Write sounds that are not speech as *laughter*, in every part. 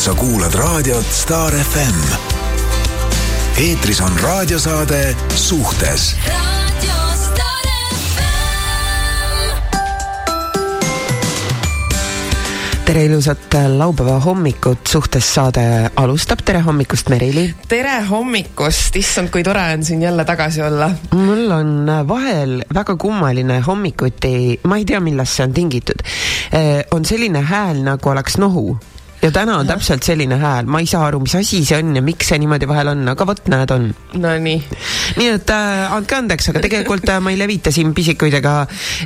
sa kuulad raadiot Star FM. eetris on raadiosaade Suhtes. Tere ilusat laupäeva hommikut, suhtes saade alustab, tere hommikust, Merili! tere hommikust, issand, kui tore on siin jälle tagasi olla. mul on vahel väga kummaline hommikuti, ma ei tea, millest see on tingitud, on selline hääl, nagu oleks nohu ja täna on täpselt selline hääl, ma ei saa aru, mis asi see on ja miks see niimoodi vahel on, aga vot näed, on. Nonii. nii et äh, andke andeks, aga tegelikult äh, ma ei levita siin pisikuid ega,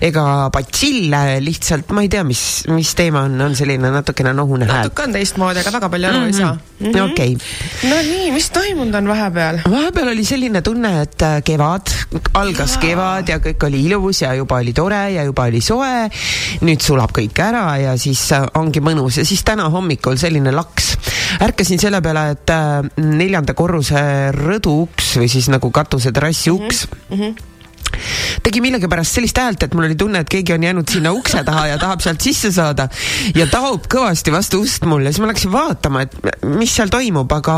ega batsille, lihtsalt ma ei tea, mis, mis teema on, on selline natukene nohune hääl. natuke on teistmoodi, aga väga palju aru mm -hmm. ei saa mm -hmm.. okei okay.. no nii, mis toimunud on vahepeal? vahepeal oli selline tunne, et äh, kevad, algas ja. kevad ja kõik oli ilus ja juba oli tore ja juba oli soe. nüüd sulab kõik ära ja siis äh, ongi mõnus ja siis täna hommikul hommikul selline laks. ärkasin selle peale, et äh, neljanda korruse rõdu uks või siis nagu katuseterrassi uks mm -hmm tegi millegipärast sellist häält, et mul oli tunne, et keegi on jäänud sinna ukse taha ja tahab sealt sisse saada ja taob kõvasti vastu ust mulle, siis ma läksin vaatama, et mis seal toimub, aga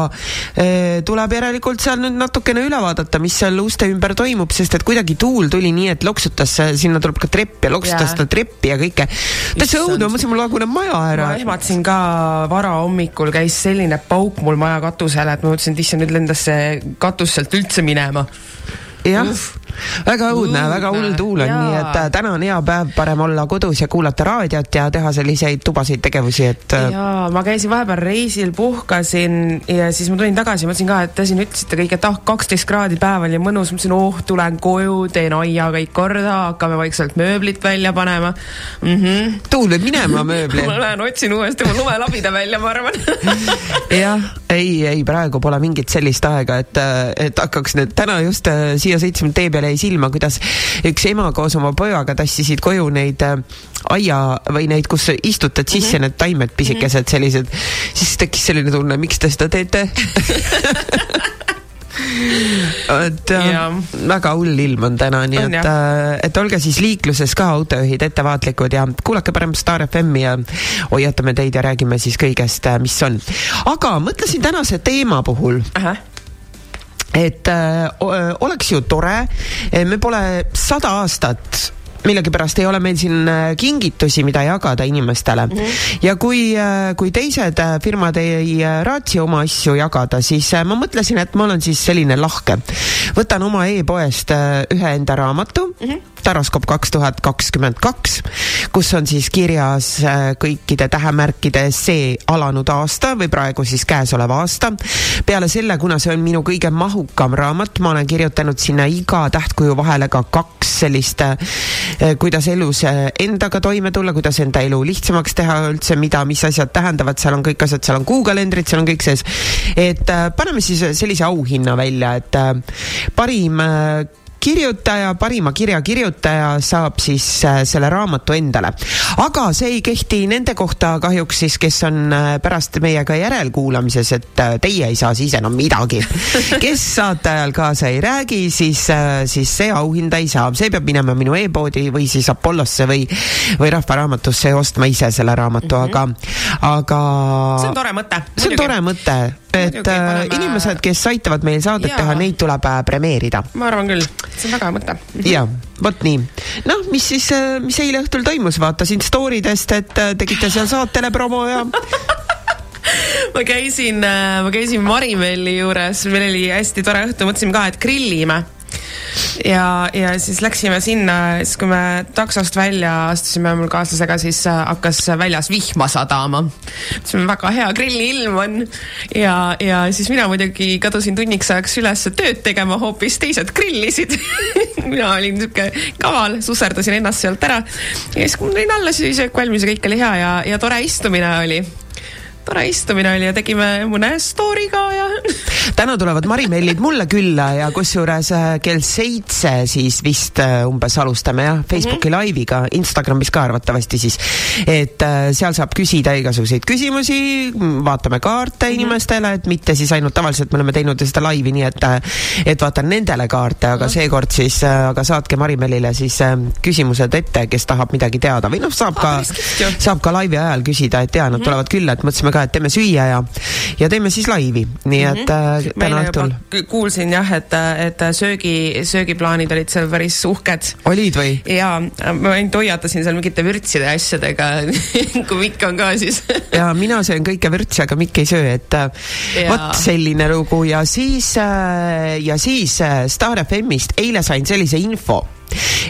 e, tuleb järelikult seal nüüd natukene üle vaadata, mis seal uste ümber toimub, sest et kuidagi tuul tuli nii, et loksutas, sinna tuleb ka trepp ja loksutas seda treppi ja kõike. täitsa õudne, ma mõtlesin, mul laguneb maja ära. ma ehmatasin ka varahommikul, käis selline pauk mul maja katusele, et ma mõtlesin, et issand, nüüd lendas see katus sealt üldse minema. jah väga õudne, väga hull tuul on, nii et äh, täna on hea päev, parem olla kodus ja kuulata raadiot ja teha selliseid tubaseid tegevusi, et. Äh, jaa, ma käisin vahepeal reisil, puhkasin ja siis ma tulin tagasi, mõtlesin ka, et te siin ütlesite kõik, et ah, kaksteist kraadi päev oli mõnus, mõtlesin, oh, tulen koju, teen aia kõik korda, hakkame vaikselt mööblit välja panema mm. -hmm. tuul võib minema *laughs* mööbli ma lähen otsin uuesti oma lumelabida välja, ma arvan *laughs* jah, ei, ei praegu pole mingit sellist aega, et, et hakkaks nüüd täna just äh, siia sõitsime tee peale jäi silma, kuidas üks ema koos oma pojaga tassisid koju neid äh, aia või neid, kus istutad sisse mm -hmm. need taimed pisikesed sellised, siis tekkis selline tunne, miks te seda teete *laughs* et äh, väga hull ilm on täna, nii on, et, äh, et olge siis liikluses ka autojuhid ettevaatlikud ja kuulake parem Star FM-i ja hoiatame teid ja räägime siis kõigest, mis on. aga mõtlesin tänase teema puhul uh. Et äh, oleks ju tore, me pole sada aastat millegipärast ei ole meil siin äh, kingitusi, mida jagada inimestele mm. -hmm. ja kui, äh, kui teised äh, firmad ei raatsi oma asju jagada, siis ma mõtlesin, et ma olen siis selline lahke. võtan oma e-poest ühe enda raamatu mm. -hmm taroskoop kaks tuhat kakskümmend kaks, kus on siis kirjas kõikide tähemärkide see alanud aasta või praegu siis käesolev aasta. peale selle, kuna see on minu kõige mahukam raamat, ma olen kirjutanud sinna iga tähtkuju vahele ka kaks sellist, kuidas elus äh, endaga toime tulla, kuidas enda elu lihtsamaks teha üldse, mida, mis asjad tähendavad, seal on kõik asjad, seal on kuukalendrid, seal on kõik sees. et paneme siis sellise auhinna välja, et parim kirjutaja, parima kirja kirjutaja saab siis äh, selle raamatu endale. aga see ei kehti nende kohta kahjuks siis, kes on äh, pärast meiega järelkuulamises, et äh, teie ei saa siis enam midagi. *laughs* kes saate ajal kaasa ei räägi, siis, siis see auhinda ei saa, see peab minema minu e-poodi või siis Apollosse või, või Rahva Raamatusse ja ostma ise selle raamatu mm, -hmm. aga, aga. see on tore mõte. see on tore mõte et äh, paneme... inimesed, kes aitavad meil saadet ja. teha, neid tuleb äh, premeerida. ma arvan küll, see on väga hea mõte. ja, vot nii. noh, mis siis, äh, mis eile õhtul toimus, vaatasin story dest, et tegite seal saatele promo ja *laughs* *laughs* ma käisin, ma käisin Marimelli juures, meil oli hästi tore õhtu, mõtlesime ka, et grillime ja, ja siis läksime sinna, siis kui me taksost välja astusime mul kaaslasega, siis äh, hakkas väljas vihma sadama. mõtlesime, väga hea grilliilm on. Ja, ja siis mina muidugi kadusin tunniks ajaks üles tööd tegema, hoopis teised grillisid. *laughs* Mina olin sihuke kaval, susserdasin ennast sealt ära. Ja siis, kui ma tulin alla, siis söök valmis ja kõik oli hea ja, ja tore istumine oli tore istumine oli ja tegime mõne story ka ja *laughs* täna tulevad Marimellid mulle külla ja kusjuures äh, kell seitse siis vist äh, umbes alustame jah, Facebooki mm -hmm. laiviga, Instagramis ka arvatavasti siis. et äh, seal saab küsida igasuguseid küsimusi, vaatame kaarte mm -hmm. inimestele, et mitte siis ainult tavaliselt me oleme teinud seda laivi nii, et et vaatan nendele kaarte, aga mm -hmm. seekord siis, aga saatke Marimellile siis küsimused ette, kes tahab midagi teada või noh, saab ka, saab ka laivi ajal küsida, et jaa, nad -hmm. tulevad külla, et mõtlesime ka, et teeme süüa ja, ja teeme siis laivi, nii et mm -hmm. äh, täna õhtul. kuulsin jah, et, et söögi, söögiplaanid olid seal päris uhked. olid või? jaa, ma ainult hoiatasin seal mingite vürtside ja asjadega *laughs* kui Mikk on ka, siis *laughs* ja mina söön kõike vürtsi, aga Mikk ei söö, et äh, vot selline lugu ja siis, äh, ja siis Star FM-ist eile sain sellise info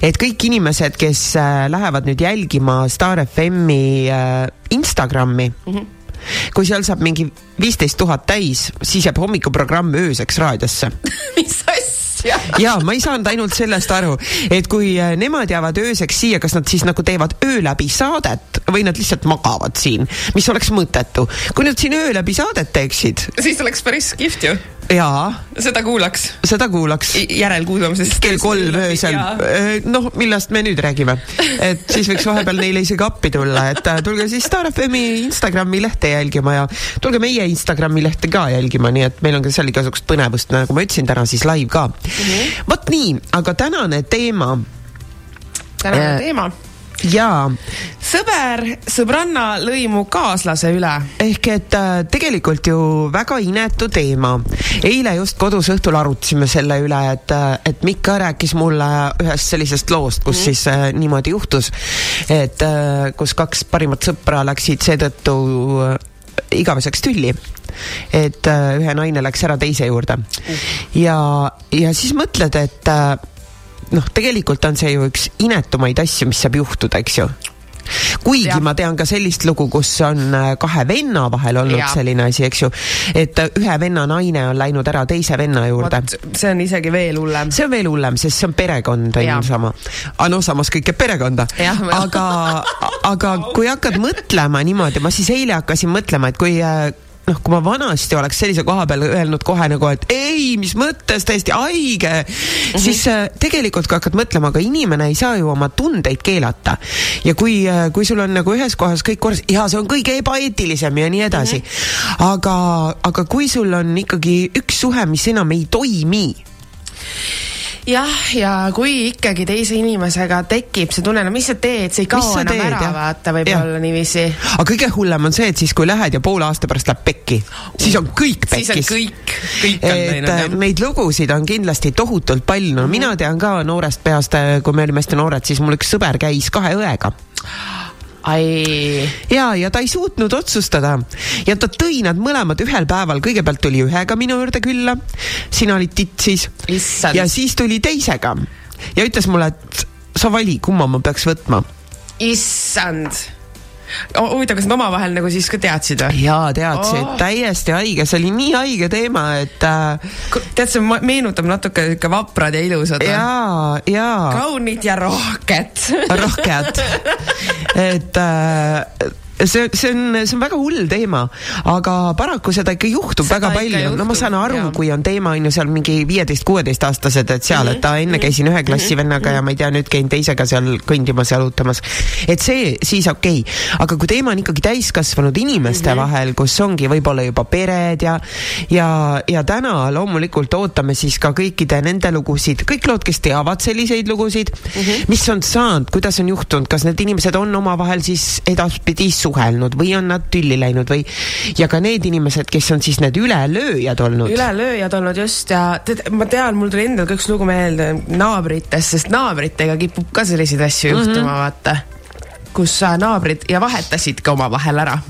et kõik inimesed, kes äh, lähevad nüüd jälgima Star FM-i Instagrami mm, -hmm kui seal saab mingi viisteist tuhat täis, siis jääb hommikuprogramm ööseks raadiosse *laughs* mis asja? ja ma ei saanud ainult sellest aru, et kui äh, nemad jäävad ööseks siia, kas nad siis nagu teevad öö läbi saadet või nad lihtsalt magavad siin, mis oleks mõttetu. kui nad siin öö läbi saadet teeksid. siis oleks päris kihvt ju jaa. seda kuulaks. seda kuulaks. järelkuulamisest. kell kolm öösel. noh, millest me nüüd räägime? et siis võiks vahepeal neile isegi appi tulla, et äh, tulge siis Star FM-i Instagrami lehte jälgima ja tulge meie Instagrami lehte ka jälgima, nii et meil on ka seal igasugust põnevust, nagu ma ütlesin, täna siis live ka mm -hmm.. vot nii, aga tänane teema. tänane äh, teema jaa. sõber sõbranna lõi mu kaaslase üle. ehk et äh, tegelikult ju väga inetu teema. eile just kodus õhtul arutasime selle üle, et, äh, et Mikk rääkis mulle ühest sellisest loost, kus mm. siis äh, niimoodi juhtus, et äh, kus kaks parimat sõpra läksid seetõttu äh, igaveseks tülli et äh, ühe naine läks ära teise juurde uh. ja, ja siis mõtled, et äh, noh, tegelikult on see ju üks inetumaid asju, mis saab juhtuda, eks ju kuigi ja. ma tean ka sellist lugu, kus on äh, kahe venna vahel olnud ja. selline asi, eks ju, et äh, ühe venna naine on läinud ära teise venna juurde. see on isegi veel hullem. see on veel hullem, sest see on perekond, on ju sama. aga noh, samas kõik jääb perekonda. aga, aga kui hakkad mõtlema niimoodi, ma siis eile hakkasin mõtlema, et kui äh, noh, kui ma vanasti oleks sellise koha peal öelnud kohe nagu, et ei, mis mõttes, täiesti haige mm, -hmm. siis äh, tegelikult kui hakkad mõtlema, aga inimene ei saa ju oma tundeid keelata. ja kui äh,, kui sul on nagu ühes kohas kõik korras, ja see on kõige ebaeetilisem ja nii edasi mm. -hmm. aga, aga kui sul on ikkagi üks suhe, mis enam ei toimi jah, ja kui ikkagi teise inimesega tekib see tunne, no mis sa teed, see ei kao enam teed, ära, vaata, võib-olla niiviisi. aga kõige hullem on see, et siis, kui lähed ja poole aasta pärast läheb pekki, siis on kõik pekkis. siis on kõik, kõik on läinud, jah. Neid lugusid on kindlasti tohutult palju, no mm -hmm. mina tean ka noorest peast, kui me olime hästi noored, siis mul üks sõber käis kahe õega. Ja, ja ta ei suutnud otsustada. Ja ta tõi nad mõlemad ühel päeval, kõigepealt tuli ühega minu juurde külla, sina olid titsis. ja siis tuli teisega. Ja ütles mulle, et sa vali, kumma ma peaks võtma. issand huvitav, kas nad omavahel nagu siis ka teadsid või? jaa, teadsid oh., täiesti haige, see oli nii haige teema, et äh.... tead, see meenutab natuke ikka vaprad ja ilusad. jaa, jaa. kaunid ja rohked rohked *laughs* et äh, see, see on, see on väga hull teema, aga paraku seda ikka juhtub seda väga palju. no ma saan aru, kui on teema on ju seal mingi viieteist-kuueteistaastased, et seal et ta enne käisin ühe klassi mhm. vennaga ja ma ei tea, nüüd käin teisega seal kõndimas, jalutamas. et see siis okei okay., aga kui teema on ikkagi täiskasvanud inimeste vahel, kus ongi võib-olla juba pered ja, ja, ja täna loomulikult ootame siis ka kõikide nende lugusid, kõik lood, kes teavad selliseid lugusid mis on saanud, kuidas on juhtunud, kas need inimesed on omavahel siis edaspidi suhelnud või on nad tülli läinud või ja ka need inimesed, kes on siis need ülelööjad olnud. ülelööjad olnud just ja tead, ma tean, mul tuli endal ka üks lugu meelde naabritest, sest naabritega kipub ka selliseid asju mm -hmm. juhtuma, vaata. kus naabrid ja vahetasid ka omavahel ära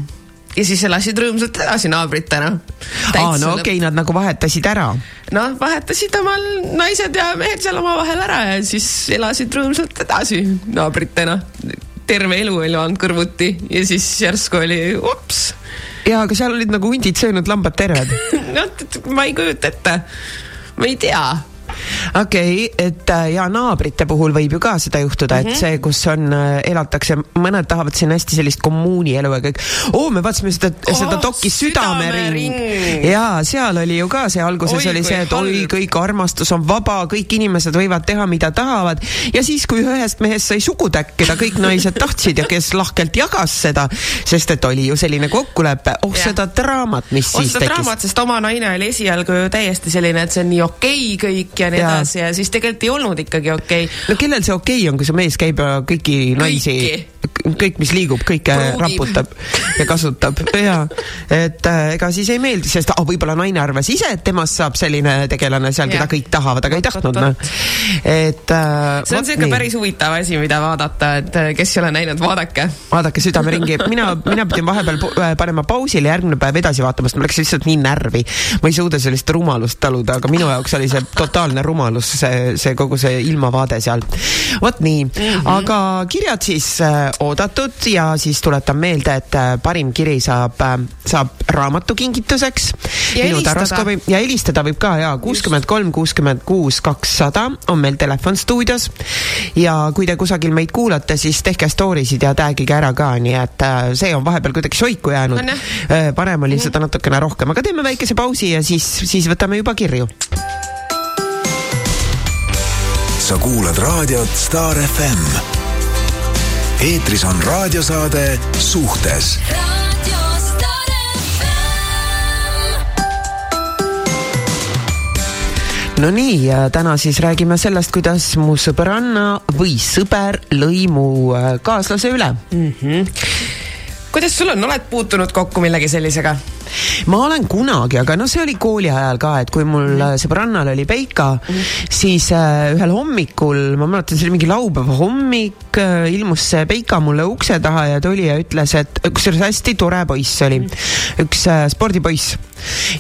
ja siis elasid rõõmsalt edasi naabritena. aa, no okei okay,, nad nagu vahetasid ära. noh, vahetasid omal naised ja mehed seal omavahel ära ja siis elasid rõõmsalt edasi naabritena terve elu elanud kõrvuti ja siis järsku oli ups. ja, aga seal olid nagu hundid söönud, lambad terved. *laughs* Noh, ma ei kujuta ette, ma ei tea okei okay,, et äh, ja naabrite puhul võib ju ka seda juhtuda mm, -hmm. et mhm. see, kus on, äh, elatakse, mõned tahavad siin hästi sellist kommuunielu ja kõik. oo, me vaatasime seda oh,, seda dokki Südamering, südamering.. ja seal oli ju ka see alguses oi, oli see, et halb. oi, kõik armastus on vaba, kõik inimesed võivad teha, mida tahavad. ja siis, kui ühest mehest sai sugutäkk, keda kõik naised tahtsid ja kes lahkelt jagas seda, sest et oli ju selline kokkulepe, oh ja. seda draamat, mis oh, siis tekkis. draamat, sest oma naine oli esialgu ju täiesti selline, et see on nii okei okay kõik ja nii ja. edasi ja siis tegelikult ei olnud ikkagi okei okay.. no kellel see okei okay on, kui su mees käib kõiki naisi, kõik, mis liigub, kõike Pruugib. raputab ja kasutab *laughs* ja et äh, ega siis ei meeldi, sest ah, võib-olla naine arvas ise, et temast saab selline tegelane seal, keda kõik tahavad, aga ei tahtnud noh. et äh, see on siuke päris huvitav asi, mida vaadata, et äh, kes ei ole näinud, vaadake. vaadake südameringi, mina, mina pidin vahepeal äh, panema pausile, järgmine päev edasi vaatama, sest mul läks lihtsalt nii närvi. ma ei suuda sellist rumalust taluda, aga minu jaoks oli see totaalne rumalus, see, see kogu see ilmavaade seal. vot nii mm, -hmm. aga kirjad siis oodatud ja siis tuletan meelde, et äh, parim kiri saab äh,, saab raamatukingituseks. ja helistada. ja helistada võib ka ja kuuskümmend kolm, kuuskümmend kuus, kakssada on meil telefon stuudios. ja kui te kusagil meid kuulate, siis tehke story sid ja tag'ige ära ka, nii et äh, see on vahepeal kuidagi soiku jäänud. Parem oli mm -hmm. seda natukene rohkem, aga teeme väikese pausi ja siis, siis võtame juba kirju sa kuulad raadiot Star FM. Eetris on raadiosaade Suhtes no nii, ja täna siis räägime sellest, kuidas mu sõbranna või sõber lõi mu äh, kaaslase üle mm. -hmm kuidas sul on, oled puutunud kokku millegi sellisega? Ma olen kunagi, aga noh, see oli kooli ajal ka, et kui mul mm. sõbrannal oli Peika mm, -hmm. siis äh, ühel hommikul, ma mäletan, see oli mingi laupäeva hommik äh,, ilmus see Peika mulle ukse taha ja tuli ja ütles, et kusjuures hästi tore poiss oli mm, -hmm. üks äh, spordipoiss.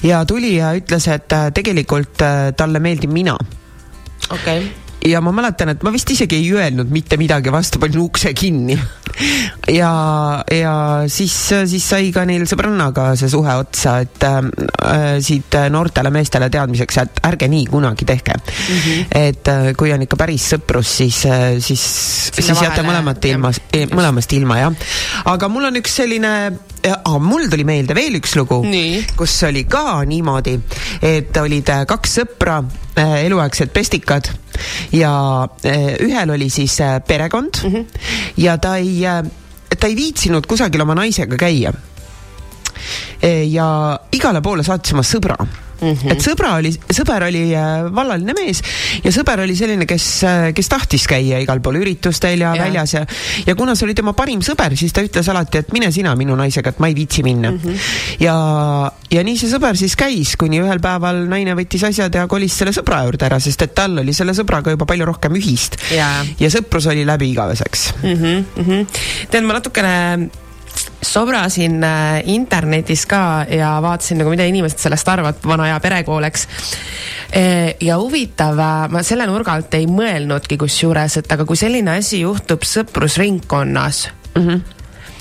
ja tuli ja ütles, et äh, tegelikult äh, talle meeldin mina. okei okay ja ma mäletan, et ma vist isegi ei öelnud mitte midagi vastu, panin ukse kinni. ja, ja siis, siis sai ka neil sõbrannaga see suhe otsa, et äh, siit noortele meestele teadmiseks, et ärge nii kunagi tehke mm. -hmm. et äh, kui on ikka päris sõprus, siis, äh, siis, siis jääte mõlemat ilma, mõlemast ilma, jah. aga mul on üks selline ah, mul tuli meelde veel üks lugu, kus oli ka niimoodi, et olid äh, kaks sõpra, äh, eluaegsed pestikad ja äh, ühel oli siis perekond mm -hmm. ja ta ei, ta ei viitsinud kusagil oma naisega käia. ja igale poole saatis oma sõbra Mm -hmm. et sõbra oli, sõber oli äh, vallaline mees ja sõber oli selline, kes, äh, kes tahtis käia igal pool üritustel ja, ja. väljas ja, ja kuna see oli tema parim sõber, siis ta ütles alati, et mine sina minu naisega, et ma ei viitsi minna mm. -hmm. ja, ja nii see sõber siis käis, kuni ühel päeval naine võttis asjad ja kolis selle sõbra juurde ära, sest et tal oli selle sõbraga juba palju rohkem ühist. ja sõprus oli läbi igaveseks mm. -hmm, mm -hmm. tead, ma natukene sobrasin äh, internetis ka ja vaatasin nagu, mida inimesed sellest arvavad, vana hea perekool, eks. E, ja huvitav, äh, ma selle nurga alt ei mõelnudki kusjuures, et aga kui selline asi juhtub sõprusringkonnas mm, -hmm.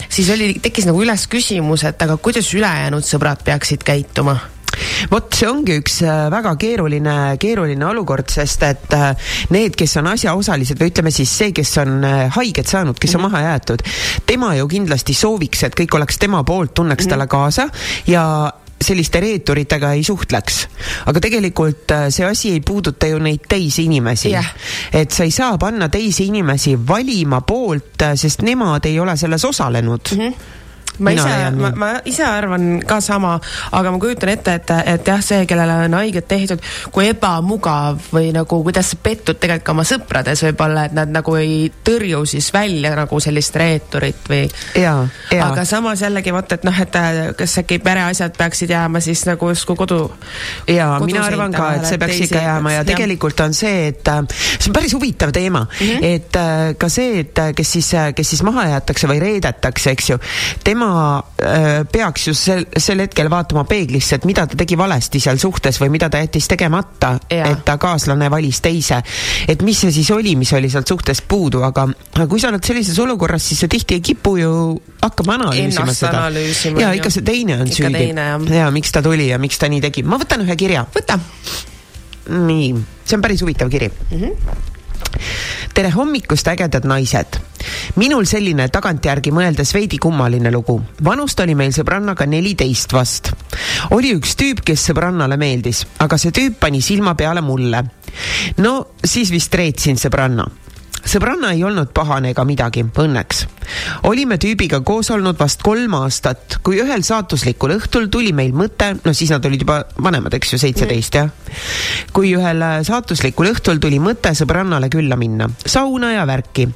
siis oli, tekkis nagu üles küsimus, et aga kuidas ülejäänud sõbrad peaksid käituma vot see ongi üks äh, väga keeruline, keeruline olukord, sest et äh, need, kes on asjaosalised või ütleme siis see, kes on äh, haiget saanud, kes on mhm. maha jäetud, tema ju kindlasti sooviks, et kõik oleks tema poolt, tunneks mm -hmm. talle kaasa ja selliste reeturitega ei suhtleks. aga tegelikult see asi ei puuduta ju neid teisi inimesi yeah.. et sa ei saa panna teisi inimesi valima poolt, sest nemad ei ole selles osalenud mm. -hmm ma Mina ise, ma, ma ise arvan ka sama, aga ma kujutan ette, et, et jah, see, kellele on haiget tehtud, kui ebamugav või nagu kuidas sa pettud tegelikult ka oma sõprades võib-olla, et nad nagu ei tõrju siis välja nagu sellist reeturit või. aga samas jällegi vot, et noh, et kas äkki pereasjad peaksid jääma siis nagu justkui kodu. ja mina arvan ka, et see peaks ikka jääma ja tegelikult on see, et äh, see on päris huvitav teema mm, -hmm. et äh, ka see, et äh, kes siis, kes siis maha jäetakse või reedetakse, eks ju, tema tema äh, peaks ju sel, sel hetkel vaatama peeglisse, et mida ta tegi valesti seal suhtes või mida ta jättis tegemata, et ta kaaslane valis teise. et mis see siis oli, mis oli sealt suhtest puudu, aga kui sa oled sellises olukorras, siis sa tihti ei kipu ju hakkama analüüsima Ennast seda. ja ikka see teine on ikka süüdi. ja miks ta tuli ja miks ta nii tegi. ma võtan ühe kirja. võta. nii, see on päris huvitav kiri mm. -hmm tere hommikust, ägedad naised! minul selline tagantjärgi mõeldes veidi kummaline lugu. vanust oli meil sõbrannaga neliteist vast. oli üks tüüp, kes sõbrannale meeldis, aga see tüüp pani silma peale mulle. no siis vist reetsin sõbranna sõbranna ei olnud pahane ega midagi, õnneks. olime tüübiga koos olnud vast kolm aastat, kui ühel saatuslikul õhtul tuli meil mõte, no siis nad olid juba vanemad, eks ju, seitseteist jah. kui ühel äh, saatuslikul õhtul tuli mõte sõbrannale külla minna, sauna ja värki.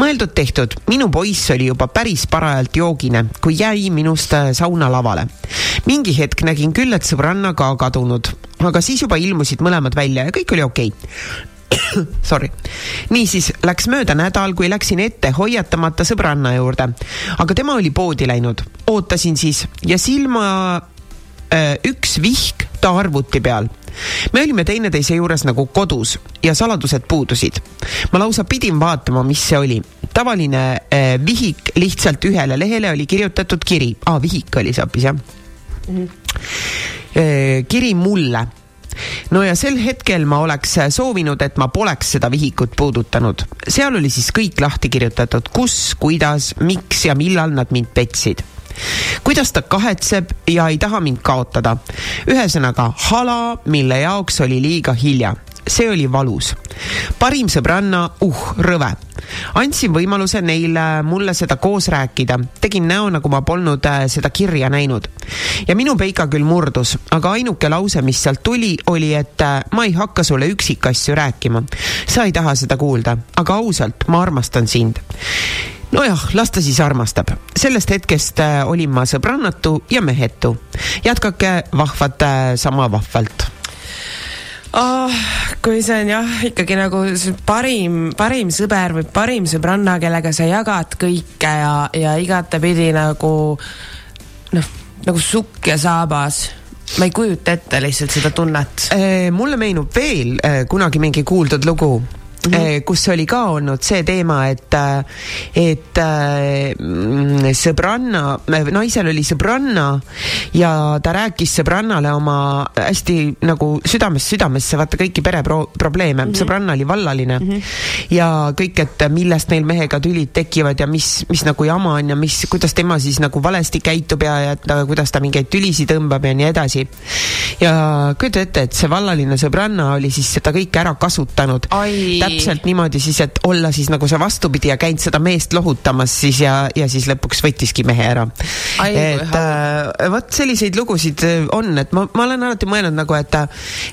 mõeldud-tehtud, minu poiss oli juba päris parajalt joogine, kui jäi minust äh, sauna lavale. mingi hetk nägin küll, et sõbranna ka kadunud, aga siis juba ilmusid mõlemad välja ja kõik oli okei okay *coughs* Sorry. niisiis läks mööda nädal, kui läksin ette hoiatamata sõbranna juurde, aga tema oli poodi läinud. ootasin siis ja silma äh, üks vihk ta arvuti peal. me olime teineteise juures nagu kodus ja saladused puudusid. ma lausa pidin vaatama, mis see oli. tavaline äh, vihik lihtsalt ühele lehele oli kirjutatud kiri ah,, vihik oli see hoopis jah mm. -hmm. Äh, kiri mulle no ja sel hetkel ma oleks soovinud, et ma poleks seda vihikut puudutanud. seal oli siis kõik lahti kirjutatud, kus, kuidas, miks ja millal nad mind petsid kuidas ta kahetseb ja ei taha mind kaotada. ühesõnaga hala, mille jaoks oli liiga hilja see oli valus. parim sõbranna, uh, rõve. andsin võimaluse neile mulle seda koos rääkida, tegin näo, nagu ma polnud äh, seda kirja näinud. ja minu peika küll murdus, aga ainuke lause, mis sealt tuli, oli, et äh, ma ei hakka sulle üksikasju rääkima. sa ei taha seda kuulda, aga ausalt, ma armastan sind nojah, las ta siis armastab. sellest hetkest äh, olin ma sõbrannatu ja mehetu. jätkake vahvat sama vahvalt oh,. Kui see on jah, ikkagi nagu parim, parim sõber või parim sõbranna, kellega sa jagad kõike ja, ja igatepidi nagu noh, nagu sukk ja saabas ma ei kujuta ette lihtsalt seda tunnet. mulle meenub veel kunagi mingi kuuldud lugu mm, -hmm. kus oli ka olnud see teema, et, äh, et äh, sõbranna, naisel oli sõbranna ja ta rääkis sõbrannale oma hästi nagu südamest südamesse, vaata kõiki pereprobleeme mm, -hmm. sõbranna oli vallaline mm -hmm. ja kõik, et millest neil mehega tülid tekivad ja mis, mis nagu jama on ja mis, kuidas tema siis nagu valesti käitub ja, ja ta, kuidas ta mingeid tülisid tõmbab ja nii edasi. ja kujuta ette, et see vallaline sõbranna oli siis seda kõike ära kasutanud täpselt niimoodi siis, et olla siis nagu see vastupidi ja käinud seda meest lohutamas siis ja, ja siis lõpuks võttiski mehe ära. et äh, vot selliseid lugusid äh, on, et ma, ma olen alati mõelnud nagu, et,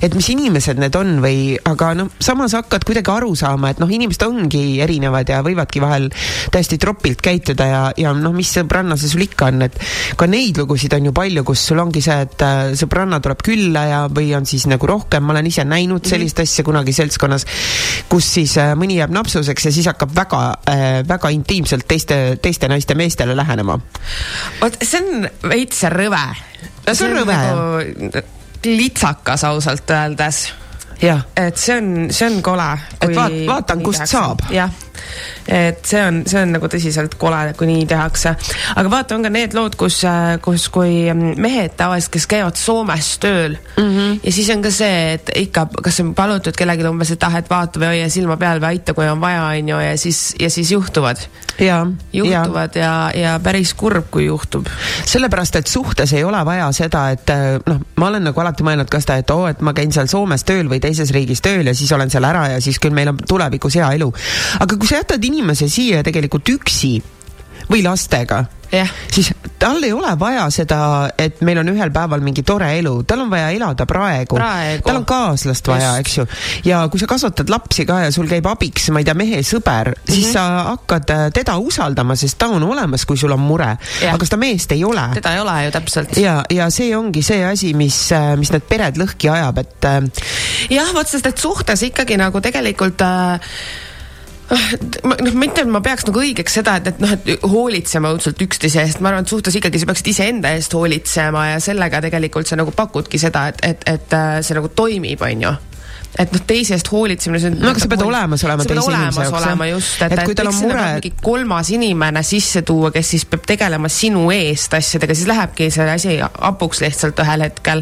et mis inimesed need on või, aga noh, samas hakkad kuidagi aru saama, et noh, inimesed ongi erinevad ja võivadki vahel täiesti tropilt käituda ja, ja noh, mis sõbranna see sul ikka on, et ka neid lugusid on ju palju, kus sul ongi see, et äh, sõbranna tuleb külla ja, või on siis nagu rohkem, ma olen ise näinud sellist mm -hmm. asja kunagi seltskonnas, kus siis äh, mõni jääb napsuseks ja siis hakkab väga äh,, väga intiimselt teiste, teiste naiste meestele lähenema. vot see on veits rõve. see on rõve nagu litsakas ausalt öeldes. Et see on, see on kole. et vaat, vaatan, kust tehakse. saab. jah et see on, see on nagu tõsiselt kole, kui nii tehakse. aga vaata, on ka need lood, kus, kus, kui mehed tavaliselt, kes käivad Soomes tööl mm -hmm. ja siis on ka see, et ikka, kas on palutud kellelgi umbes, et ah, et vaata või hoia silma peal või aita, kui on vaja, on ju, ja siis, ja siis juhtuvad. juhtuvad ja, ja, ja päris kurb, kui juhtub. sellepärast, et suhtes ei ole vaja seda, et noh, ma olen nagu alati mõelnud ka seda, et oo oh,, et ma käin seal Soomes tööl või teises riigis tööl ja siis olen seal ära ja siis küll meil on tulevikus hea elu. aga kui sa jätad inimese siia tegelikult üksi või lastega siis tal ei ole vaja seda, et meil on ühel päeval mingi tore elu, tal on vaja elada praegu, praegu., tal on kaaslast vaja, eks ju. ja kui sa kasvatad lapsi ka ja sul käib abiks, ma ei tea, mehe sõber mm, -hmm. siis mhm. sa hakkad äh, teda usaldama, sest ta on olemas, kui sul on mure aga seda meest ei ole. teda ei ole ju täpselt. ja, ja see ongi see asi, mis, äh, mis need pered lõhki ajab, et. Äh, jah, vot sest et suhtes ikkagi nagu tegelikult äh, noh, mitte, et ma peaks nagu õigeks seda, et, et noh, et hoolitsema õudselt üksteise eest, ma arvan, et suhtes ikkagi sa peaksid iseenda eest hoolitsema ja sellega tegelikult sa nagu pakudki seda, et, et, et äh, see nagu toimib, on ju et noh, teise eest hoolitsemine, see on. no aga sa pead olemas olema teise inimese jaoks. olema just, et, et, et kui tal on mure. mingi kolmas inimene sisse tuua, kes siis peab tegelema sinu eest asjadega, siis lähebki see asi hapuks lihtsalt ühel hetkel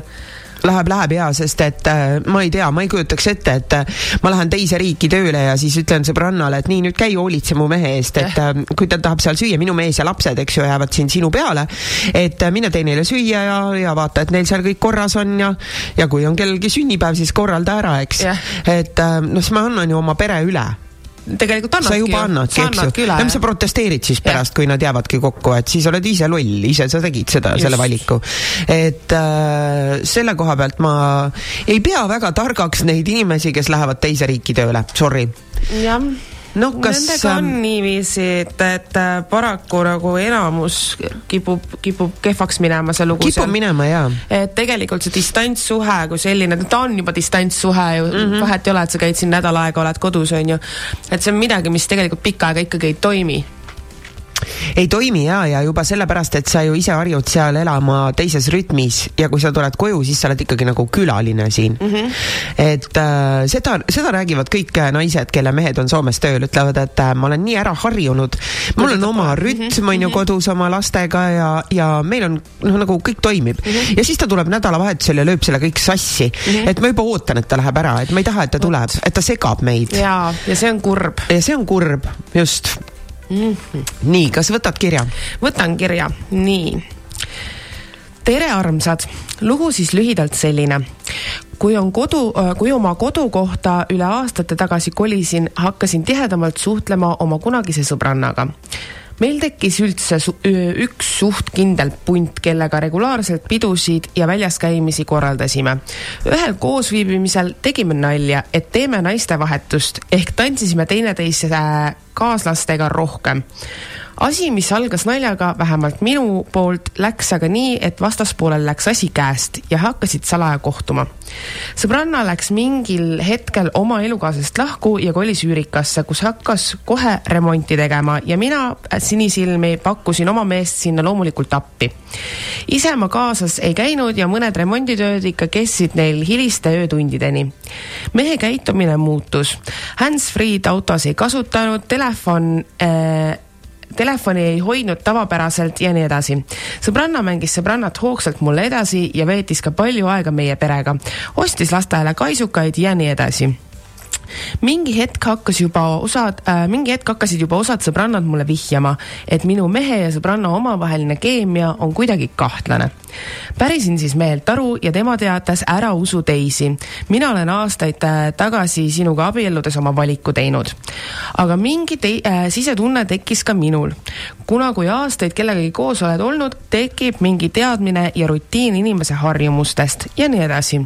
Läheb, läheb ja, sest et äh, ma ei tea, ma ei kujutaks ette, et äh, ma lähen teise riiki tööle ja siis ütlen sõbrannale, et nii, nüüd käi hoolitse mu mehe eest, et äh, kui ta tahab seal süüa, minu mees ja lapsed, eks ju, jäävad siin sinu peale, et mine tee neile süüa ja, ja vaata, et neil seal kõik korras on ja ja kui on kellelgi sünnipäev, siis korralda ära, eks. et äh, noh, siis ma annan ju oma pere üle tegelikult annadki. sa juba annadki, eks ju. no mis sa protesteerid siis pärast, kui nad jäävadki kokku, et siis oled ise loll, ise sa tegid seda, selle valiku. et äh, selle koha pealt ma ei pea väga targaks neid inimesi, kes lähevad teise riiki tööle, sorry. jah noh, kas Nendega on niiviisi, et, et äh, paraku nagu enamus kipub, kipub kehvaks minema see lugu kipub seal. minema, jaa. et tegelikult see distantssuhe kui selline, ta on juba distantssuhe ju mm, -hmm. vahet ei ole, et sa käid siin nädal aega, oled kodus, on ju. et see on midagi, mis tegelikult pikka aega ikkagi ei toimi ei toimi ja, ja juba sellepärast, et sa ju ise harjud seal elama teises rütmis ja kui sa tuled koju, siis sa oled ikkagi nagu külaline siin mm. -hmm. et äh, seda, seda räägivad kõik äh, naised, kelle mehed on Soomes tööl, ütlevad, et äh, ma olen nii ära harjunud, mul on oma rütm, mhm. on ju, mhm. kodus oma lastega ja, ja meil on noh, nagu kõik toimib mm. -hmm. ja siis ta tuleb nädalavahetusel ja lööb selle kõik sassi mm. -hmm. et ma juba ootan, et ta läheb ära, et ma ei taha, et ta tuleb, et ta segab meid. ja, ja see on kurb. ja see on kurb, just mm. -hmm. nii, kas võtad kirja? võtan kirja, nii. tere, armsad, lugu siis lühidalt selline kui on kodu, äh, kui oma kodukohta üle aastate tagasi kolisin, hakkasin tihedamalt suhtlema oma kunagise sõbrannaga meil tekkis üldse su üks suht kindel punt, kellega regulaarselt pidusid ja väljas käimisi korraldasime. ühel koosviibimisel tegime nalja, et teeme naistevahetust ehk tantsisime teineteise kaaslastega rohkem asi, mis algas naljaga, vähemalt minu poolt, läks aga nii, et vastaspoolel läks asi käest ja hakkasid salaja kohtuma. sõbranna läks mingil hetkel oma elukaaslasest lahku ja kolis üürikasse, kus hakkas kohe remonti tegema ja mina sinisilmi pakkusin oma meest sinna loomulikult appi. ise ma kaasas ei käinud ja mõned remonditööd ikka kestsid neil hiliste öötundideni. mehe käitumine muutus, hands-free'd autos ei kasutanud, telefon äh, telefoni ei hoidnud tavapäraselt ja nii edasi. sõbranna mängis sõbrannat hoogsalt mulle edasi ja veetis ka palju aega meie perega. ostis lasteaiale kaisukaid ja nii edasi mingi hetk hakkas juba osad äh,, mingi hetk hakkasid juba osad sõbrannad mulle vihjama, et minu mehe ja sõbranna omavaheline keemia on kuidagi kahtlane. pärisin siis mehelt aru ja tema teatas, ära usu teisi. mina olen aastaid äh, tagasi sinuga abielludes oma valiku teinud. aga mingi te- äh,, sisetunne tekkis ka minul. kuna, kui aastaid kellegagi koos oled olnud, tekib mingi teadmine ja rutiin inimese harjumustest ja nii edasi.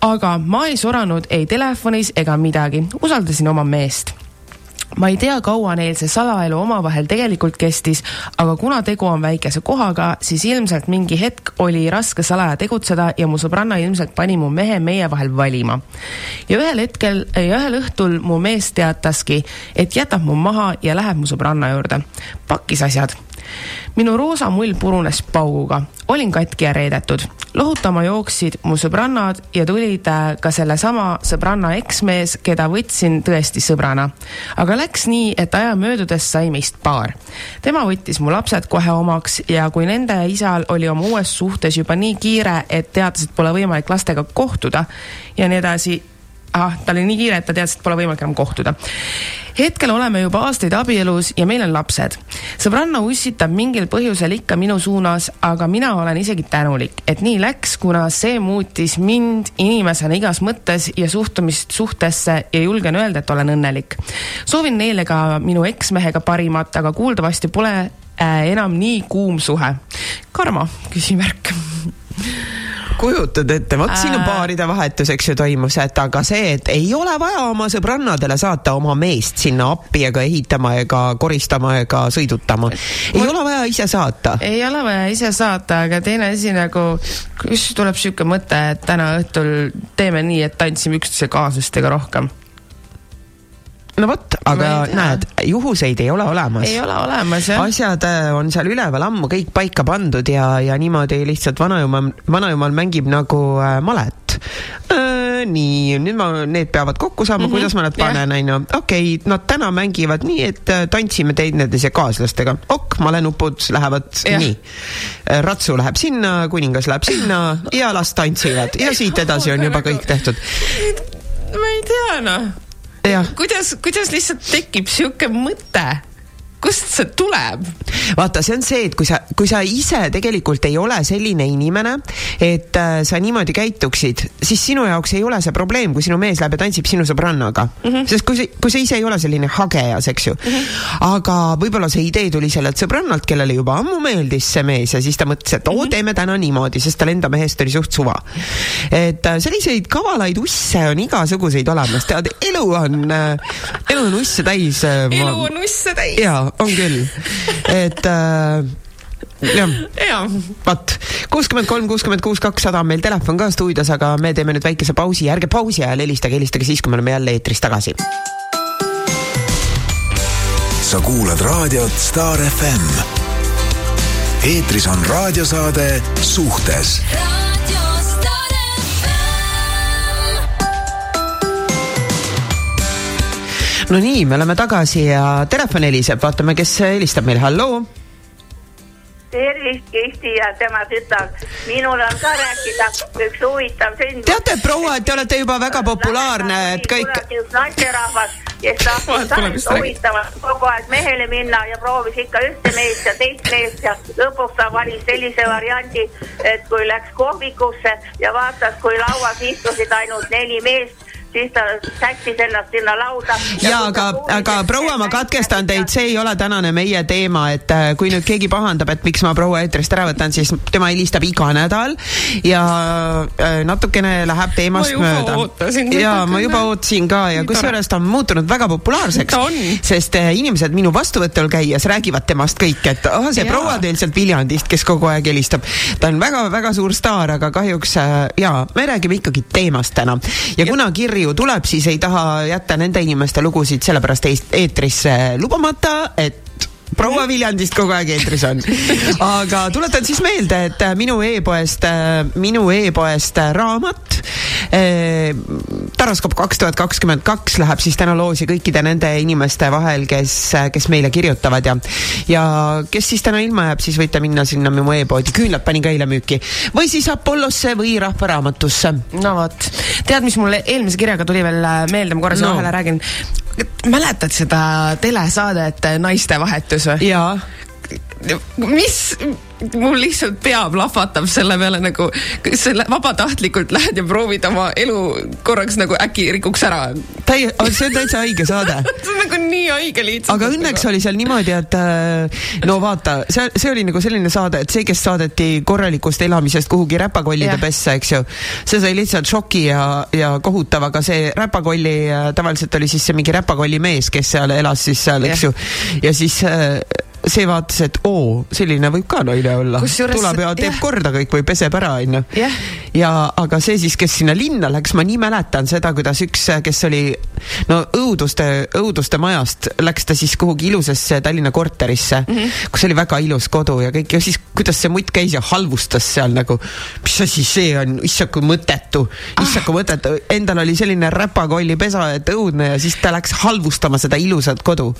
aga ma ei soranud ei telefonis ega midagi midagi, usaldasin oma meest ma ei tea, kaua neil see salaelu omavahel tegelikult kestis, aga kuna tegu on väikese kohaga, siis ilmselt mingi hetk oli raske salaja tegutseda ja mu sõbranna ilmselt pani mu mehe meie vahel valima. ja ühel hetkel ühel õhtul mu mees teataski, et jätab mu maha ja läheb mu sõbranna juurde. pakkis asjad minu roosa mull purunes pauguga, olin katki ja reedetud. lohutama jooksid mu sõbrannad ja tulid äh, ka sellesama sõbranna eksmees, keda võtsin tõesti sõbrana. aga läks nii, et aja möödudes sai meist paar. tema võttis mu lapsed kohe omaks ja kui nende isal oli oma uues suhtes juba nii kiire, et teatas, et pole võimalik lastega kohtuda ja nii edasi ahah, tal oli nii kiire, et ta teadis, et pole võimalik enam kohtuda. hetkel oleme juba aastaid abielus ja meil on lapsed. sõbranna ussitab mingil põhjusel ikka minu suunas, aga mina olen isegi tänulik, et nii läks, kuna see muutis mind inimesena igas mõttes ja suhtumist suhtesse ja julgen öelda, et olen õnnelik. soovin neile ka minu eksmehega parimat, aga kuuldavasti pole äh, enam nii kuum suhe. karma, küsimärk *laughs* kujutad ette, vot siin on paaride vahetus, eks ju, toimus, et aga see, et ei ole vaja oma sõbrannadele saata oma meest sinna appi ega ehitama ega koristama ega sõidutama. ei Ma... ole vaja ise saata. ei ole vaja ise saata, aga teine asi nagu, kus tuleb sihuke mõte, et täna õhtul teeme nii, et tantsime üksteise kaaslastega rohkem no vot, aga näed, juhuseid ei ole olemas. ei ole olemas, jah. asjad äh, on seal üleval ammu kõik paika pandud ja, ja niimoodi lihtsalt vanajumal, vanajumal mängib nagu äh, malet äh,. nii, nüüd ma, need peavad kokku saama mm, -hmm. kuidas ma nad panen, onju. okei okay,, nad täna mängivad nii, et äh, tantsime teineteise kaaslastega. ok, malenupud lähevad ja. nii. Äh, ratsu läheb sinna, kuningas läheb sinna ja las tantsivad ja siit edasi on juba kõik tehtud. ma ei tea, noh kuidas, kuidas lihtsalt tekib sihuke mõte? Kust see tuleb? vaata, see on see, et kui sa, kui sa ise tegelikult ei ole selline inimene, et äh, sa niimoodi käituksid, siis sinu jaoks ei ole see probleem, kui sinu mees läheb ja tantsib sinu sõbrannaga mm. -hmm. sest kui sa, kui sa ise ei ole selline hagejas, eks ju mm. -hmm. aga võib-olla see idee tuli sellelt sõbrannalt, kellele juba ammu meeldis see mees ja siis ta mõtles, et oo mm -hmm., teeme täna niimoodi, sest tal enda mehest oli suht suva. et äh, selliseid kavalaid usse on igasuguseid olemas, tead, elu on äh,, elu on usse täis äh,. elu on usse täis. jaa, on küll, et äh, jah ja., vot, kuuskümmend kolm, kuuskümmend kuus, kakssada on meil telefon ka stuudios, aga me teeme nüüd väikese pausi, ärge pausi ajal helistage, helistage siis, kui me oleme jälle eetris tagasi. sa kuulad raadiot Star FM. eetris on raadiosaade Suhtes no nii, me oleme tagasi ja telefon heliseb, vaatame, kes helistab meile, halloo. tervist, Kristi ja tema tütar. minul on ka rääkida üks huvitav sündmus. teate, proua, et te olete juba väga populaarne, et kõik. naisterahvas, kes tahtis huvitavalt kogu aeg mehele minna ja proovis ikka ühte meest ja teist meest ja lõpuks ta valis sellise variandi, et kui läks kohvikusse ja vaatas, kui lauas istusid ainult neli meest siis ta sättis ennast sinna lauda. ja aga, aga proua, ma katkestan teid, see ei ole tänane meie teema, et äh, kui nüüd keegi pahandab, et miks ma proua eetrist ära võtan, siis tema helistab iga nädal ja äh, natukene läheb teemast mööda. ja ma juba ootasin ka ja kusjuures ta on muutunud väga populaarseks, sest äh, inimesed minu vastuvõtul käies räägivad temast kõik, et oh, see ja. proua teil sealt Viljandist, kes kogu aeg helistab. ta on väga-väga suur staar, aga kahjuks ja me räägime ikkagi teemast täna ja, ja. kuna kirj kirju tuleb, siis ei taha jätta nende inimeste lugusid sellepärast eetrisse lubamata, et proua Viljandist kogu aeg eetris on. *laughs* aga tuletan siis meelde, et minu e-poest, minu e-poest raamat eh, Taroskop kaks tuhat kakskümmend kaks läheb siis täna loosi kõikide nende inimeste vahel, kes, kes meile kirjutavad ja ja kes siis täna ilma jääb, siis võite minna sinna mu e-poodi, küünlad panin ka eile müüki. või siis Apollosse või Rahva Raamatusse. no vot, tead, mis mulle eelmise kirjaga tuli veel meelde, ma korra siia no. vahele räägin mäletad seda telesaadet Naistevahetus või? jaa. mis, mul lihtsalt pea plahvatab selle peale nagu, sa vabatahtlikult lähed ja proovid oma elu korraks nagu äkki rikuks ära? täie-, see on täitsa haige saade *laughs* see on nagu nii haige lihtsalt. aga õnneks oli seal niimoodi, et äh, no vaata, see, see oli nagu selline saade, et see, kes saadeti korralikust elamisest kuhugi räpakollide yeah. pessa, eks ju, see sai lihtsalt šoki ja, ja kohutav, aga see räpakolli äh, tavaliselt oli siis see mingi räpakolli mees, kes seal elas siis seal, eks yeah. ju, ja siis äh, see vaatas, et oo, selline võib ka naine olla. tuleb ja teeb jah. korda kõik või peseb ära, onju. ja aga see siis, kes sinna linna läks, ma nii mäletan seda, kuidas üks, kes oli no õuduste, õuduste majast, läks ta siis kuhugi ilusasse Tallinna korterisse mm, -hmm. kus oli väga ilus kodu ja kõik ja siis, kuidas see mutt käis ja halvustas seal nagu, mis asi see on, issand kui mõttetu, issand kui mõttetu, endal oli selline räpakollipesa, et õudne ja siis ta läks halvustama seda ilusat kodu.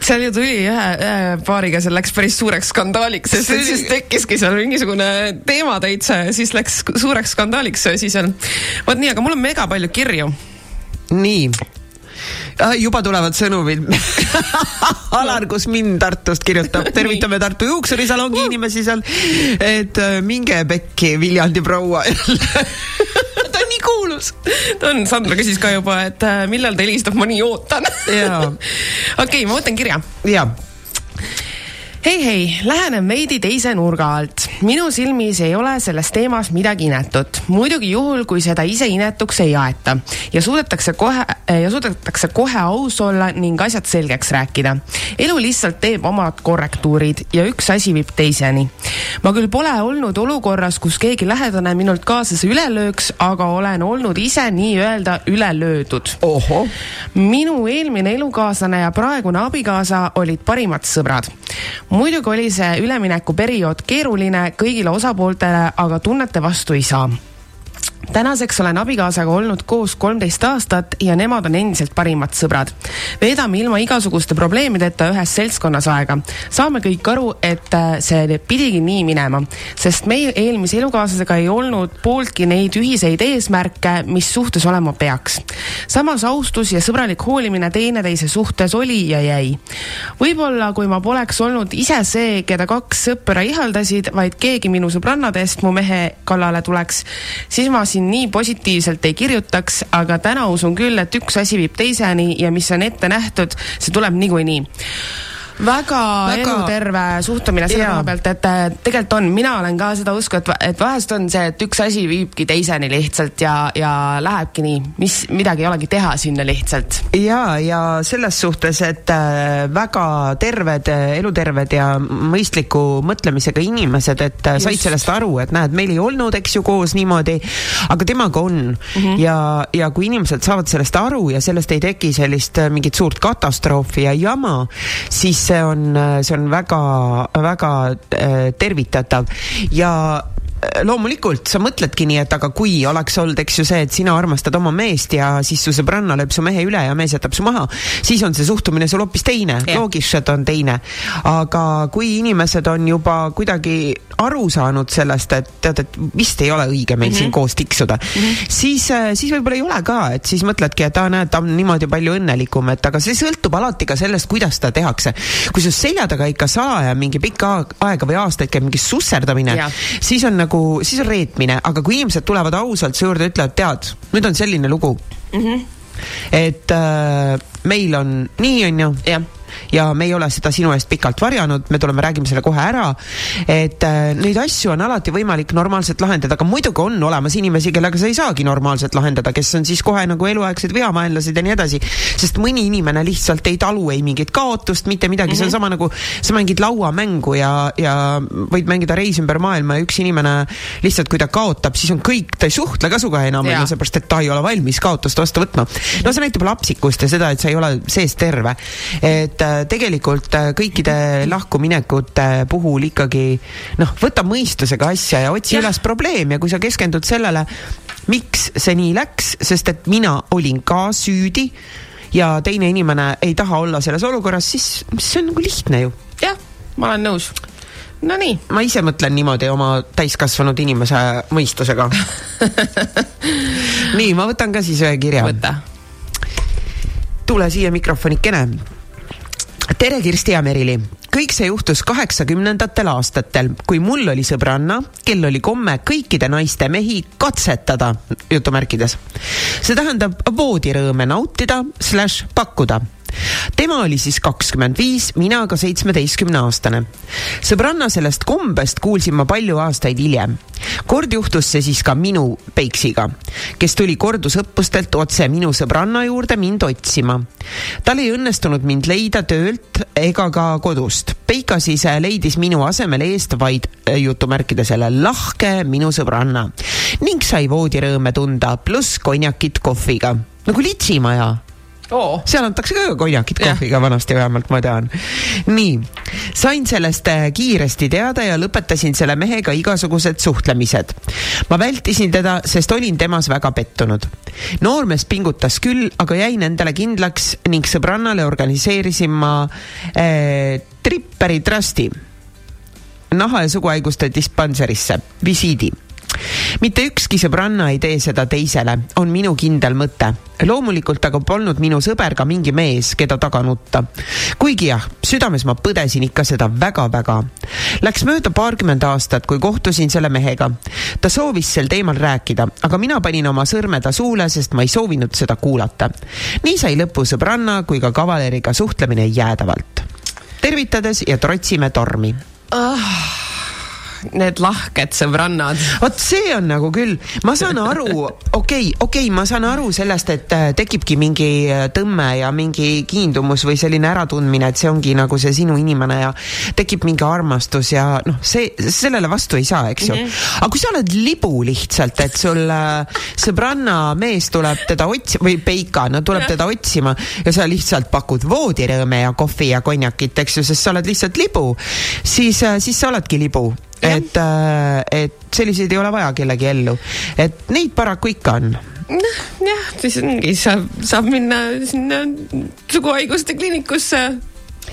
seal ju tuli ühe, ühe paari paariga see läks päris suureks skandaaliks, sest see... siis tekkiski seal mingisugune teema täitsa ja siis läks suureks skandaaliks see asi seal. vot nii, aga mul on mega palju kirju. nii juba tulevad sõnumid *laughs* Alar Kusmin Tartust kirjutab, tervitame Tartu juuksurisalongi inimesi seal, et äh, minge pekki, Viljandi proua *laughs* ta on nii kuulus. ta on, Sandra küsis ka juba, et äh, millal ta helistab, ma nii ootan. *laughs* okei, ma võtan kirja. jaa hei, hei, lähenen veidi teise nurga alt. minu silmis ei ole selles teemas midagi inetut. muidugi juhul, kui seda ise inetuks ei aeta ja suudetakse kohe ja suudetakse kohe aus olla ning asjad selgeks rääkida. elu lihtsalt teeb omad korrektuurid ja üks asi viib teiseni. ma küll pole olnud olukorras, kus keegi lähedane minult kaaslase üle lööks, aga olen olnud ise nii-öelda üle löödud. minu eelmine elukaaslane ja praegune abikaasa olid parimad sõbrad muidugi oli see üleminekuperiood keeruline kõigile osapooltele, aga tunnete vastu ei saa tänaseks olen abikaasaga olnud koos kolmteist aastat ja nemad on endiselt parimad sõbrad. veedame ilma igasuguste probleemideta ühes seltskonnas aega. saame kõik aru, et äh, see pidigi nii minema, sest meie eelmise elukaaslasega ei olnud pooltki neid ühiseid eesmärke, mis suhtes olema peaks. samas austus ja sõbralik hoolimine teineteise suhtes oli ja jäi. võib-olla kui ma poleks olnud ise see, keda kaks sõpra ihaldasid, vaid keegi minu sõbrannadest mu mehe kallale tuleks, siis ma siin nii positiivselt ei kirjutaks, aga täna usun küll, et üks asi viib teiseni ja mis on ette nähtud, see tuleb niikuinii väga, väga eluterve suhtumine selle koha pealt, et tegelikult on, mina olen ka seda usku, et, et vahest on see, et üks asi viibki teiseni lihtsalt ja, ja lähebki nii, mis, midagi ei olegi teha sinna lihtsalt. ja, ja selles suhtes, et äh, väga terved, eluterved ja mõistliku mõtlemisega inimesed, et äh, Just. said sellest aru, et näed, meil ei olnud, eks ju, koos niimoodi, aga temaga on mm. -hmm. ja, ja kui inimesed saavad sellest aru ja sellest ei teki sellist äh, mingit suurt katastroofi ja jama, siis see on, see on väga, väga äh, tervitatav. Ja loomulikult sa mõtledki nii, et aga kui oleks olnud, eks ju see, et sina armastad oma meest ja siis su sõbranna lööb su mehe üle ja mees jätab su maha, siis on see suhtumine sul hoopis teine, loogiliselt on teine. aga kui inimesed on juba kuidagi aru saanud sellest, et tead, et vist ei ole õige meil mm -hmm. siin koos tiksuda mm, -hmm. siis, äh, siis võib-olla ei ole ka, et siis mõtledki, et aa, näed, ta on niimoodi palju õnnelikum, et aga see sõltub alati ka sellest, kuidas seda tehakse. kui su selja taga ikka salaja mingi pikka aega või aastaid käib mingi susserdamine, siis on nagu nagu, siis on reetmine, aga kui inimesed tulevad ausalt su juurde, ütlevad, tead, nüüd on selline lugu mm. -hmm. et äh, meil on nii, on ju. jah ja me ei ole seda sinu eest pikalt varjanud, me tuleme, räägime selle kohe ära. et äh, neid asju on alati võimalik normaalselt lahendada, aga muidugi on olemas inimesi, kellega sa ei saagi normaalselt lahendada, kes on siis kohe nagu eluaegsed vihamaenlased ja nii edasi. sest mõni inimene lihtsalt ei talu ei mingit kaotust, mitte midagi mm, -hmm. see on mhm. sama nagu sa mängid lauamängu ja, ja võid mängida Reis ümber maailma ja üks inimene lihtsalt, kui ta kaotab, siis on kõik, ta ei suhtle ka sinuga enam, onju, seepärast et ta ei ole valmis kaotust vastu võtma. no see näitab lapsikust ja seda, et sa ei ole sees terve. et tegelikult äh, kõikide lahkuminekute puhul ikkagi noh, võta mõistusega asja ja otsi ja. üles probleem ja kui sa keskendud sellele, miks see nii läks, sest et mina olin ka süüdi ja teine inimene ei taha olla selles olukorras, siis see on nagu lihtne ju. jah, ma olen nõus Nonii. ma ise mõtlen niimoodi oma täiskasvanud inimese mõistusega *laughs* nii, ma võtan ka siis ühe kirja. võta. tule siia mikrofonikene tere, Kirsti ja Merili! kõik see juhtus kaheksakümnendatel aastatel, kui mul oli sõbranna, kel oli komme kõikide naiste mehi katsetada, jutumärkides. see tähendab voodirõõme nautida slaš pakkuda tema oli siis kakskümmend viis, mina aga seitsmeteistkümne aastane. sõbranna sellest kombest kuulsin ma palju aastaid hiljem. kord juhtus see siis ka minu peiksiga, kes tuli kordusõppustelt otse minu sõbranna juurde mind otsima. tal ei õnnestunud mind leida töölt ega ka kodust. Peikas ise leidis minu asemel eest vaid jutumärkide selle lahke minu sõbranna ning sai voodirõõme tunda, pluss konjakit kohviga nagu litsimaja oh.. seal antakse ka konjakit kohviga vanasti vähemalt, ma tean. nii, sain sellest äh, kiiresti teada ja lõpetasin selle mehega igasugused suhtlemised. ma vältisin teda, sest olin temas väga pettunud. noormees pingutas küll, aga jäin endale kindlaks ning sõbrannale organiseerisin ma äh, Tripperi Trusti naha- ja suguhaiguste dispanserisse visiidi mitte ükski sõbranna ei tee seda teisele, on minu kindel mõte. loomulikult aga polnud minu sõber ka mingi mees, keda taga nutta. kuigi jah, südames ma põdesin ikka seda väga-väga. Läks mööda paarkümmend aastat, kui kohtusin selle mehega. ta soovis sel teemal rääkida, aga mina panin oma sõrme ta suule, sest ma ei soovinud seda kuulata. nii sai lõpu sõbranna kui ka kavaleriga suhtlemine jäädavalt. tervitades ja trotsime tormi oh need lahked sõbrannad. vot see on nagu küll, ma saan aru, okei okay,, okei okay,, ma saan aru sellest, et äh, tekibki mingi äh, tõmme ja mingi kiindumus või selline äratundmine, et see ongi nagu see sinu inimene ja tekib mingi armastus ja noh, see, sellele vastu ei saa, eks ju mm. -hmm. aga kui sa oled libu lihtsalt, et sul äh, sõbranna mees tuleb teda otsima või Peika, no tuleb teda otsima ja sa lihtsalt pakud voodirõõme ja kohvi ja konjakit, eks ju, sest sa oled lihtsalt libu, siis, siis sa oledki libu et, äh, et selliseid ei ole vaja kellegi ellu. et neid paraku ikka on. Noh, jah, siis ongi, saab, saab minna sinna suguhaiguste kliinikusse